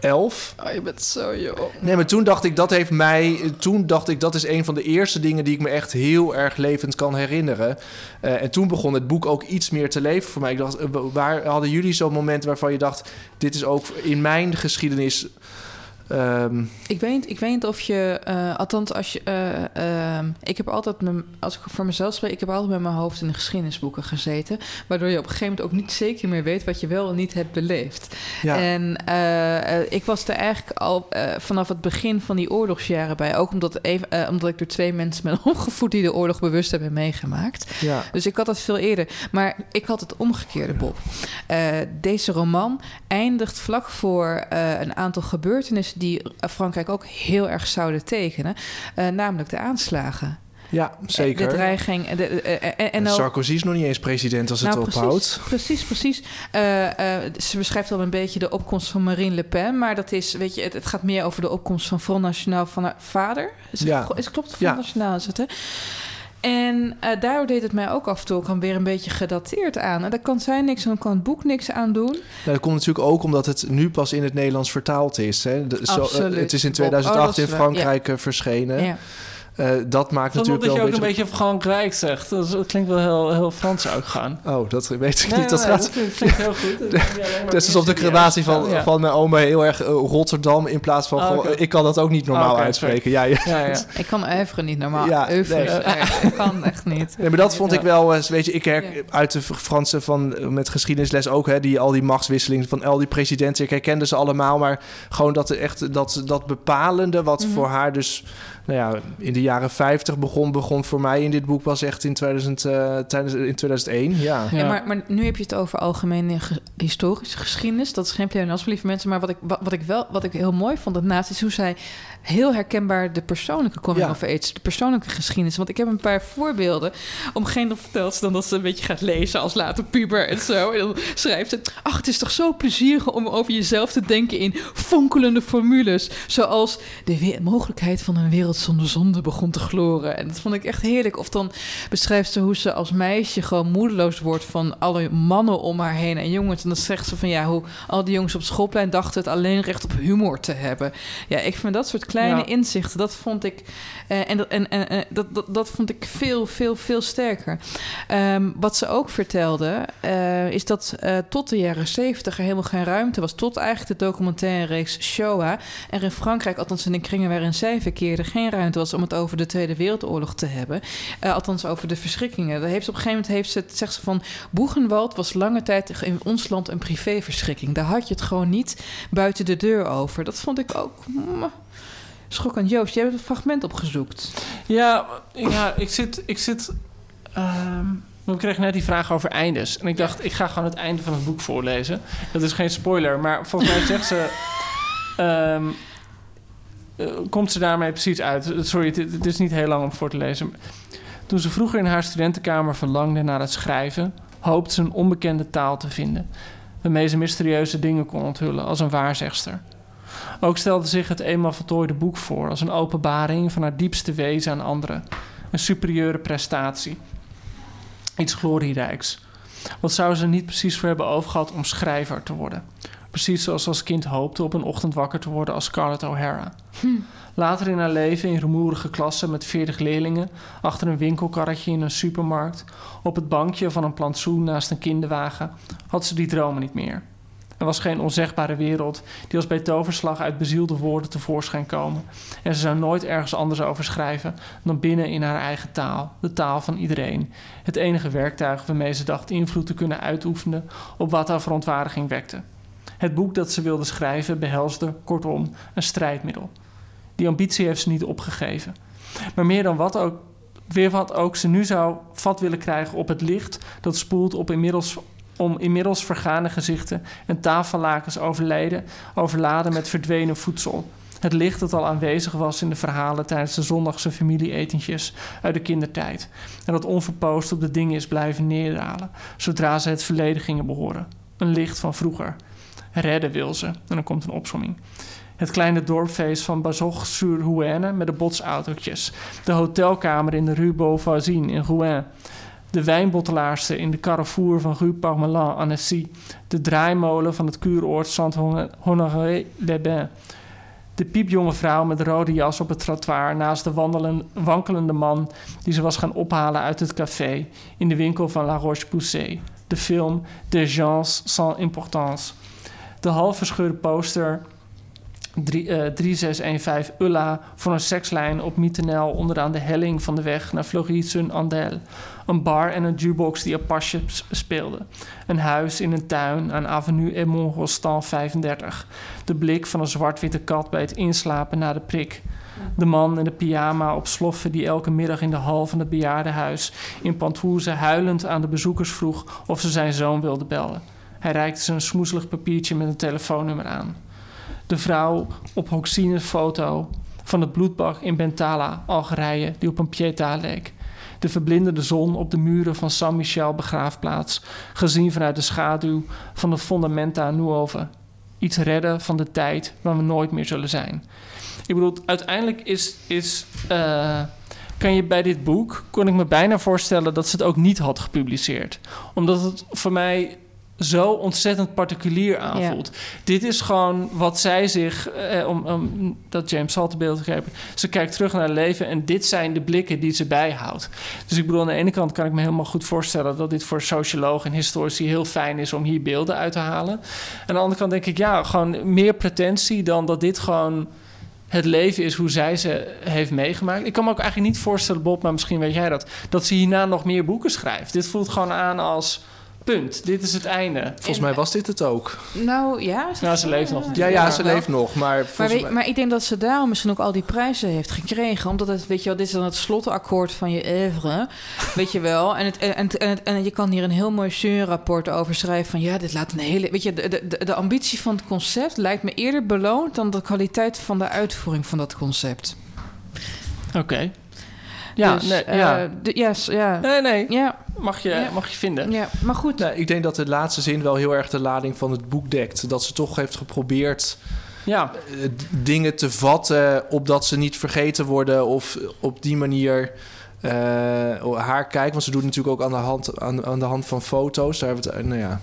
11. Oh, je bent zo jong. Nee, maar toen dacht ik, dat heeft mij... Toen dacht ik, dat is een van de eerste dingen... die ik me echt heel erg levend kan herinneren. Eh, en toen begon het boek ook iets meer te leven voor mij. Ik dacht, waar hadden jullie zo'n moment waarvan je dacht... dit is ook in mijn geschiedenis... ehm, Ik weet, ik weet niet of je, eh, althans als je, eh, ehm, ik heb altijd, mijn- als ik voor mezelf spreek, ik heb altijd met mijn hoofd in de geschiedenisboeken gezeten, waardoor je op een gegeven moment ook niet zeker meer weet wat je wel en niet hebt beleefd. ja. En eh, ik was er eigenlijk al vanaf het begin van die oorlogsjaren bij, ook omdat, even, omdat ik door twee mensen ben *laughs* opgevoed die de oorlog bewust hebben meegemaakt. ja. Dus ik had het veel eerder. Maar ik had het omgekeerde, Bob. Deze roman eindigt vlak voor een aantal gebeurtenissen die Frankrijk ook heel erg zouden tekenen. eh, namelijk de aanslagen. Ja, zeker. De dreiging. De, eh, eh, en, en Sarkozy is nog niet eens president als het Nou, ophoudt. Precies, precies. Eh, eh, ze beschrijft al een beetje de opkomst van Marine Le Pen. Maar dat is, weet je, het, het gaat meer over de opkomst van Front National van haar vader. Is het, Ja. is klopt? Front Ja. National is het, hè? En eh, daardoor deed het mij ook af en toe weer een beetje gedateerd aan. En daar kan zij niks aan, kan het boek niks aan doen. Nou, dat komt natuurlijk ook omdat het nu pas in het Nederlands vertaald is. Hè? De- zo- eh, het is in Oh, 2008 dat is in waar, Frankrijk eh, verschenen. Ja. Eh, dat maakt natuurlijk dat je wel ook een beetje Frankrijk zegt. Dat, is- dat klinkt wel heel, heel Frans uitgaan. Oh, dat weet ik Nee, niet. Dat nee, gaat... dat klinkt- klinkt heel goed. Dat is alsof de meer serieus. gradatie van, Ja. van mijn oma heel erg eh, Rotterdam in plaats van... Gewoon, oké. ik kan dat ook niet normaal Ah, oké, uitspreken. Ja, ja. Ja, ja. *laughs* Ik kan Evre niet normaal. Ja, nee. Ik *laughs* kan echt niet. Nee, maar dat vond Ja. ik wel, eh, weet je, ik herk Ja. uit de Franse van met geschiedenisles ook, hè, die al die machtswisselingen van al die presidenten, ik herkende ze allemaal, maar gewoon dat er echt dat, dat bepalende, wat Mhm. voor haar dus, nou ja, in de jaren 50 begon, begon voor mij in dit boek was echt in 2000, eh, tijdens in 2001, ja. Ja. Ja, maar, maar nu heb je het over algemene ge- historische geschiedenis. Dat is geen pleonasme, lieve mensen. Maar wat ik, wat, wat ik wel wat ik heel mooi vond daarnaast is hoe zij heel herkenbaar de persoonlijke coming Ja. of age, de persoonlijke geschiedenis. Want ik heb een paar voorbeelden. Om geen dan vertelt ze dan dat ze een beetje gaat lezen als later puber en zo. En dan schrijft ze: Ach, het is toch zo plezierig om over jezelf te denken in fonkelende formules. Zoals de mogelijkheid van een wereld zonder zonde begon te gloren. En dat vond ik echt heerlijk. Of dan beschrijft ze hoe ze als meisje gewoon moedeloos wordt van alle mannen om haar heen en jongens. En dan zegt ze van ja, hoe al die jongens op schoolplein dachten het alleen recht op humor te hebben. Ja, ik vind dat soort kleine Ja. inzichten, dat vond ik. eh, en dat, en, en, eh, dat, dat, dat vond ik veel, veel, veel sterker. Ehm, wat ze ook vertelde, eh, is dat tot de jaren zeventig er helemaal geen ruimte was. Tot eigenlijk de documentaire reeks Shoah. Er in Frankrijk, althans in de kringen waarin zij verkeerde, geen ruimte was om het over de Tweede Wereldoorlog te hebben. Althans over de verschrikkingen. Heeft op een gegeven moment heeft ze, zegt ze van Boegenwald was lange tijd in ons land een privéverschrikking. Daar had je het gewoon niet buiten de deur over. Dat vond ik ook. Schokkend. Joost, jij hebt een fragment opgezoekt. Ja, ja ik zit... Ik zit ehm, we kregen net die vraag over eindes. En ik dacht, ik ga gewoon het einde van het boek voorlezen. Dat is geen spoiler, maar volgens mij zegt ze... *laughs* ehm, eh, komt ze daarmee precies uit. Sorry, het, het is niet heel lang om voor te lezen. Toen ze vroeger in haar studentenkamer verlangde naar het schrijven... hoopte ze een onbekende taal te vinden... waarmee ze mysterieuze dingen kon onthullen, als een waarzegster. Ook stelde zich het eenmaal voltooide boek voor als een openbaring van haar diepste wezen aan anderen. Een superieure prestatie. Iets glorierijks. Wat zou ze er niet precies voor hebben overgehad om schrijver te worden? Precies zoals ze als kind hoopte op een ochtend wakker te worden als Scarlett O'Hara. Later in haar leven in rumoerige klassen met 40 leerlingen, achter een winkelkarretje in een supermarkt, op het bankje van een plantsoen naast een kinderwagen, had ze die dromen niet meer. Er was geen onzegbare wereld die als bij toverslag uit bezielde woorden tevoorschijn komen. En ze zou nooit ergens anders over schrijven dan binnen in haar eigen taal, de taal van iedereen. Het enige werktuig waarmee ze dacht invloed te kunnen uitoefenen op wat haar verontwaardiging wekte. Het boek dat ze wilde schrijven behelsde, kortom, een strijdmiddel. Die ambitie heeft ze niet opgegeven. Maar meer dan wat ook, weer wat ook ze nu zou vat willen krijgen op het licht dat spoelt op inmiddels om inmiddels vergane gezichten en tafellakens overleden, overladen met verdwenen voedsel. Het licht dat al aanwezig was in de verhalen tijdens de zondagse familieetentjes uit de kindertijd. En dat onverpoost op de dingen is blijven neerdalen, zodra ze het verleden gingen behoren. Een licht van vroeger. Redden wil ze. En dan komt een opsomming. Het kleine dorpfeest van Bazog-sur-Rouenne met de botsautootjes. De hotelkamer in de Rue Beauvoisine in Rouen. De wijnbottelaarster in de Carrefour van Rue Parmelin Annecy. De draaimolen van het kuuroord Saint-Honoré-les-Bains. De piepjonge vrouw met rode jas op het trottoir naast de wankelende man die ze was gaan ophalen uit het café in de winkel van La Roche-Poussée. De film Des gens sans importance. De half verscheurde poster drie- eh, 3615 Ulla voor een sekslijn op Mietenel onderaan de helling van de weg naar Fleury-sur-Andelle. Een bar en een jukebox die Apache s- speelde. Een huis in een tuin aan Avenue Edmond Rostand 35. De blik van een zwart-witte kat bij het inslapen na de prik. De man in de pyjama op sloffen die elke middag in de hal van het bejaardenhuis in Pantouse huilend aan de bezoekers vroeg of ze zijn zoon wilde bellen. Hij reikte ze een smoezelig papiertje met een telefoonnummer aan. De vrouw op Hoxines foto van het bloedbad in Bentala, Algerije, die op een pieta leek. De verblindende zon op de muren van Saint-Michel begraafplaats, gezien vanuit de schaduw van de Fundamenta Nuove. Iets redden van de tijd waar we nooit meer zullen zijn. Ik bedoel, uiteindelijk is, is eh, kan je bij dit boek, kon ik me bijna voorstellen dat ze het ook niet had gepubliceerd. Omdat het voor mij zo ontzettend particulier aanvoelt. Dit is gewoon wat zij zich, eh, om, om dat James Hall te beeld te geven. Ze kijkt terug naar het leven en dit zijn de blikken die ze bijhoudt. Dus ik bedoel, aan de ene kant kan ik me helemaal goed voorstellen dat dit voor sociologen en historici heel fijn is om hier beelden uit te halen. Aan de andere kant denk ik, ja, gewoon meer pretentie dan dat dit gewoon het leven is hoe zij ze heeft meegemaakt. Ik kan me ook eigenlijk niet voorstellen, Bob, maar misschien weet jij dat, dat ze hierna nog meer boeken schrijft. Dit voelt gewoon aan als punt. Dit is het einde. Volgens mij was dit het ook. Nou ja. Nou, ze leeft nog. Ja, ja, ze leeft nog, maar Maar, weet- mij... maar ik denk dat ze daarom misschien ook al die prijzen heeft gekregen. Omdat het, weet je wel, dit is dan het slotakkoord van je oeuvre. weet je wel. En, het, en, en, en, het- en je kan hier een heel mooi rapport over schrijven. Van ja, dit laat een hele. Weet je, de, de, de ambitie van het concept lijkt me eerder beloond dan de kwaliteit van de uitvoering van dat concept. Oké. Ja, Dus, nee, eh, ja. de- ja. Nee, nee. Ja, Mag je, Ja. mag je vinden. ja, maar goed. Nou, ik denk dat de laatste zin wel heel erg de lading van het boek dekt. Dat ze toch heeft geprobeerd Ja, eh, d- dingen te vatten... opdat ze niet vergeten worden of op die manier... eh, haar kijken, want ze doet natuurlijk ook aan de hand, aan, aan de hand van foto's. Daar hebben we het, eh, nou ja,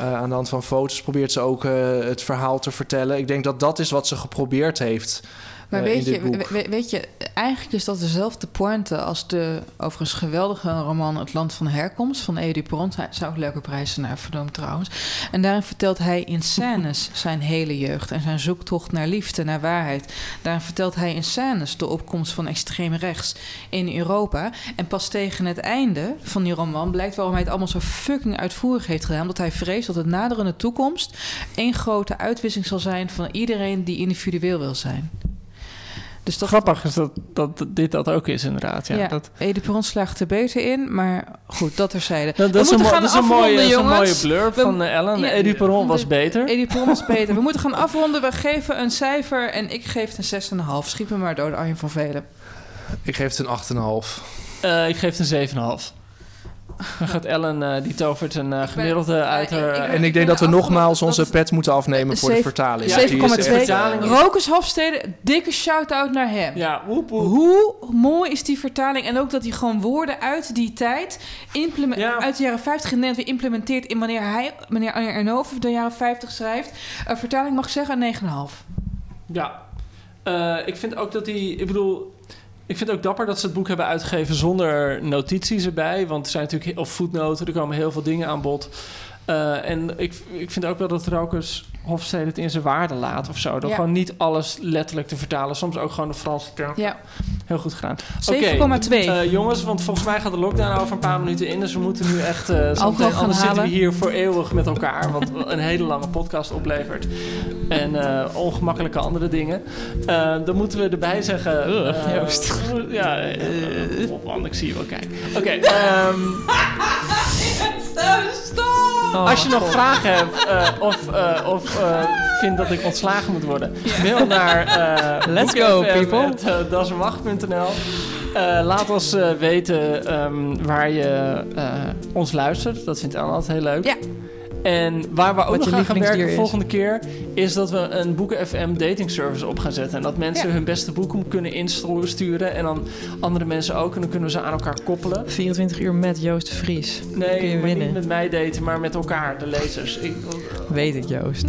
eh, aan de hand van foto's probeert ze ook eh, het verhaal te vertellen. Ik denk dat dat is wat ze geprobeerd heeft Maar eh, weet, je, we- weet je, eigenlijk is dat dezelfde pointe als de overigens geweldige roman Het Land van Herkomst van Edu Perron. Hij zou ook leuke prijzen naar vernoemd trouwens. En daarin vertelt hij in scènes zijn hele jeugd en zijn zoektocht naar liefde, naar waarheid. Daarin vertelt hij in scènes de opkomst van extreem rechts in Europa. En pas tegen het einde van die roman blijkt waarom hij het allemaal zo fucking uitvoerig heeft gedaan. Omdat hij vreest dat het naderende toekomst één grote uitwisseling zal zijn van iedereen die individueel wil zijn. Dus dat, grappig is dat, dat dit dat ook is inderdaad. Ja, ja, Dat, Ede Perron slaagt er beter in, maar goed, dat terzijde. *laughs* dat, We dat is, een, gaan dat is een afronden, mooie, dat is een mooie jongens. blurb We- van eh, Ellen. Ja, Perron was de- beter. Edi Perron was *laughs* beter. We moeten gaan afronden. We geven een cijfer en ik geef het een 6,5. Schiet me maar door, Arjen van Velen. Ik geef het een 8,5. Eh, ik geef het een 7,5. Dan gaat Ellen, eh, die tovert een eh, gemiddelde uit haar... ik- ik- eh, En ik denk dat we nogmaals onze Dat- pet moeten afnemen voor de vertaling. Ja, Die is 7,2. echt, eh, vertaling. Rokus Hofstede, dikke shout-out naar hem. ja, woep, woep. Hoe mooi is die vertaling? En ook dat hij gewoon woorden uit die tijd, Ja. uit de jaren 50 in Nederland weer implementeert in wanneer hij, meneer Arjen Ernhoven de jaren 50 schrijft. Een vertaling mag ik zeggen een 9,5. Ja. Eh, ik vind ook dat die... Ik bedoel... Ik vind het ook dapper dat ze het boek hebben uitgegeven zonder notities erbij. Want er zijn natuurlijk... Of voetnoten, er komen heel veel dingen aan bod. Eh, en ik, ik vind ook wel dat Rokers Hofstede het in zijn waarde laat of zo. Door Ja. gewoon niet alles letterlijk te vertalen. Soms ook gewoon de Franse term. Ja, Heel goed gedaan. 7,2. Oké, eh, jongens, want volgens mij gaat de lockdown over een paar minuten in. Dus we moeten nu echt... eh zo Alcohol gaan anders zitten we halen. hier voor eeuwig met elkaar. Wat een hele lange podcast oplevert. En eh, ongemakkelijke andere dingen. Eh, dan moeten we erbij zeggen... Joost. ja, op, want ik zie je wel kijken. Oké, *laughs* ehm, als je nog vragen hebt eh, of, eh, of eh, vindt dat ik ontslagen moet worden, mail naar uh, Let's go, people. dasmacht.nl. Eh, laat ons weten ehm, waar je eh, ons luistert. Dat vindt Ellen altijd heel leuk. Ja. En waar we ook nog je aan gaan lievelingsdier werken is. volgende keer... is dat we een Boeken FM dating service op gaan zetten. En dat mensen Ja. hun beste boeken kunnen insturen... en dan andere mensen ook. En dan kunnen we ze aan elkaar koppelen. 24 uur met Joost de Vries. Nee, Kun je maar winnen. niet met mij daten, maar met elkaar, de lezers. Ik, Weet ik, Joost.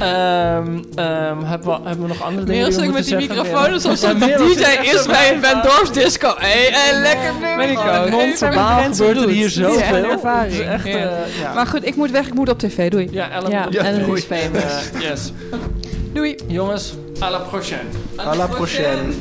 Ehm, ehm, hebben, we, hebben we nog andere dingen die we met die microfoon Ja, de DJ is bij een Ben Dorfdisco. Hé, hey, lekker nummer. Ben ik ook. Non-verbaal gebeurt er hier zoveel. ervaring. echt, eh, ja. Maar goed, ik moet weg. Ik moet op tv. Doei. Ja, Ellen. Ja, bedankt. Ellen Doei. is famous. Yes. Doei. Jongens, à la prochaine. À la prochaine.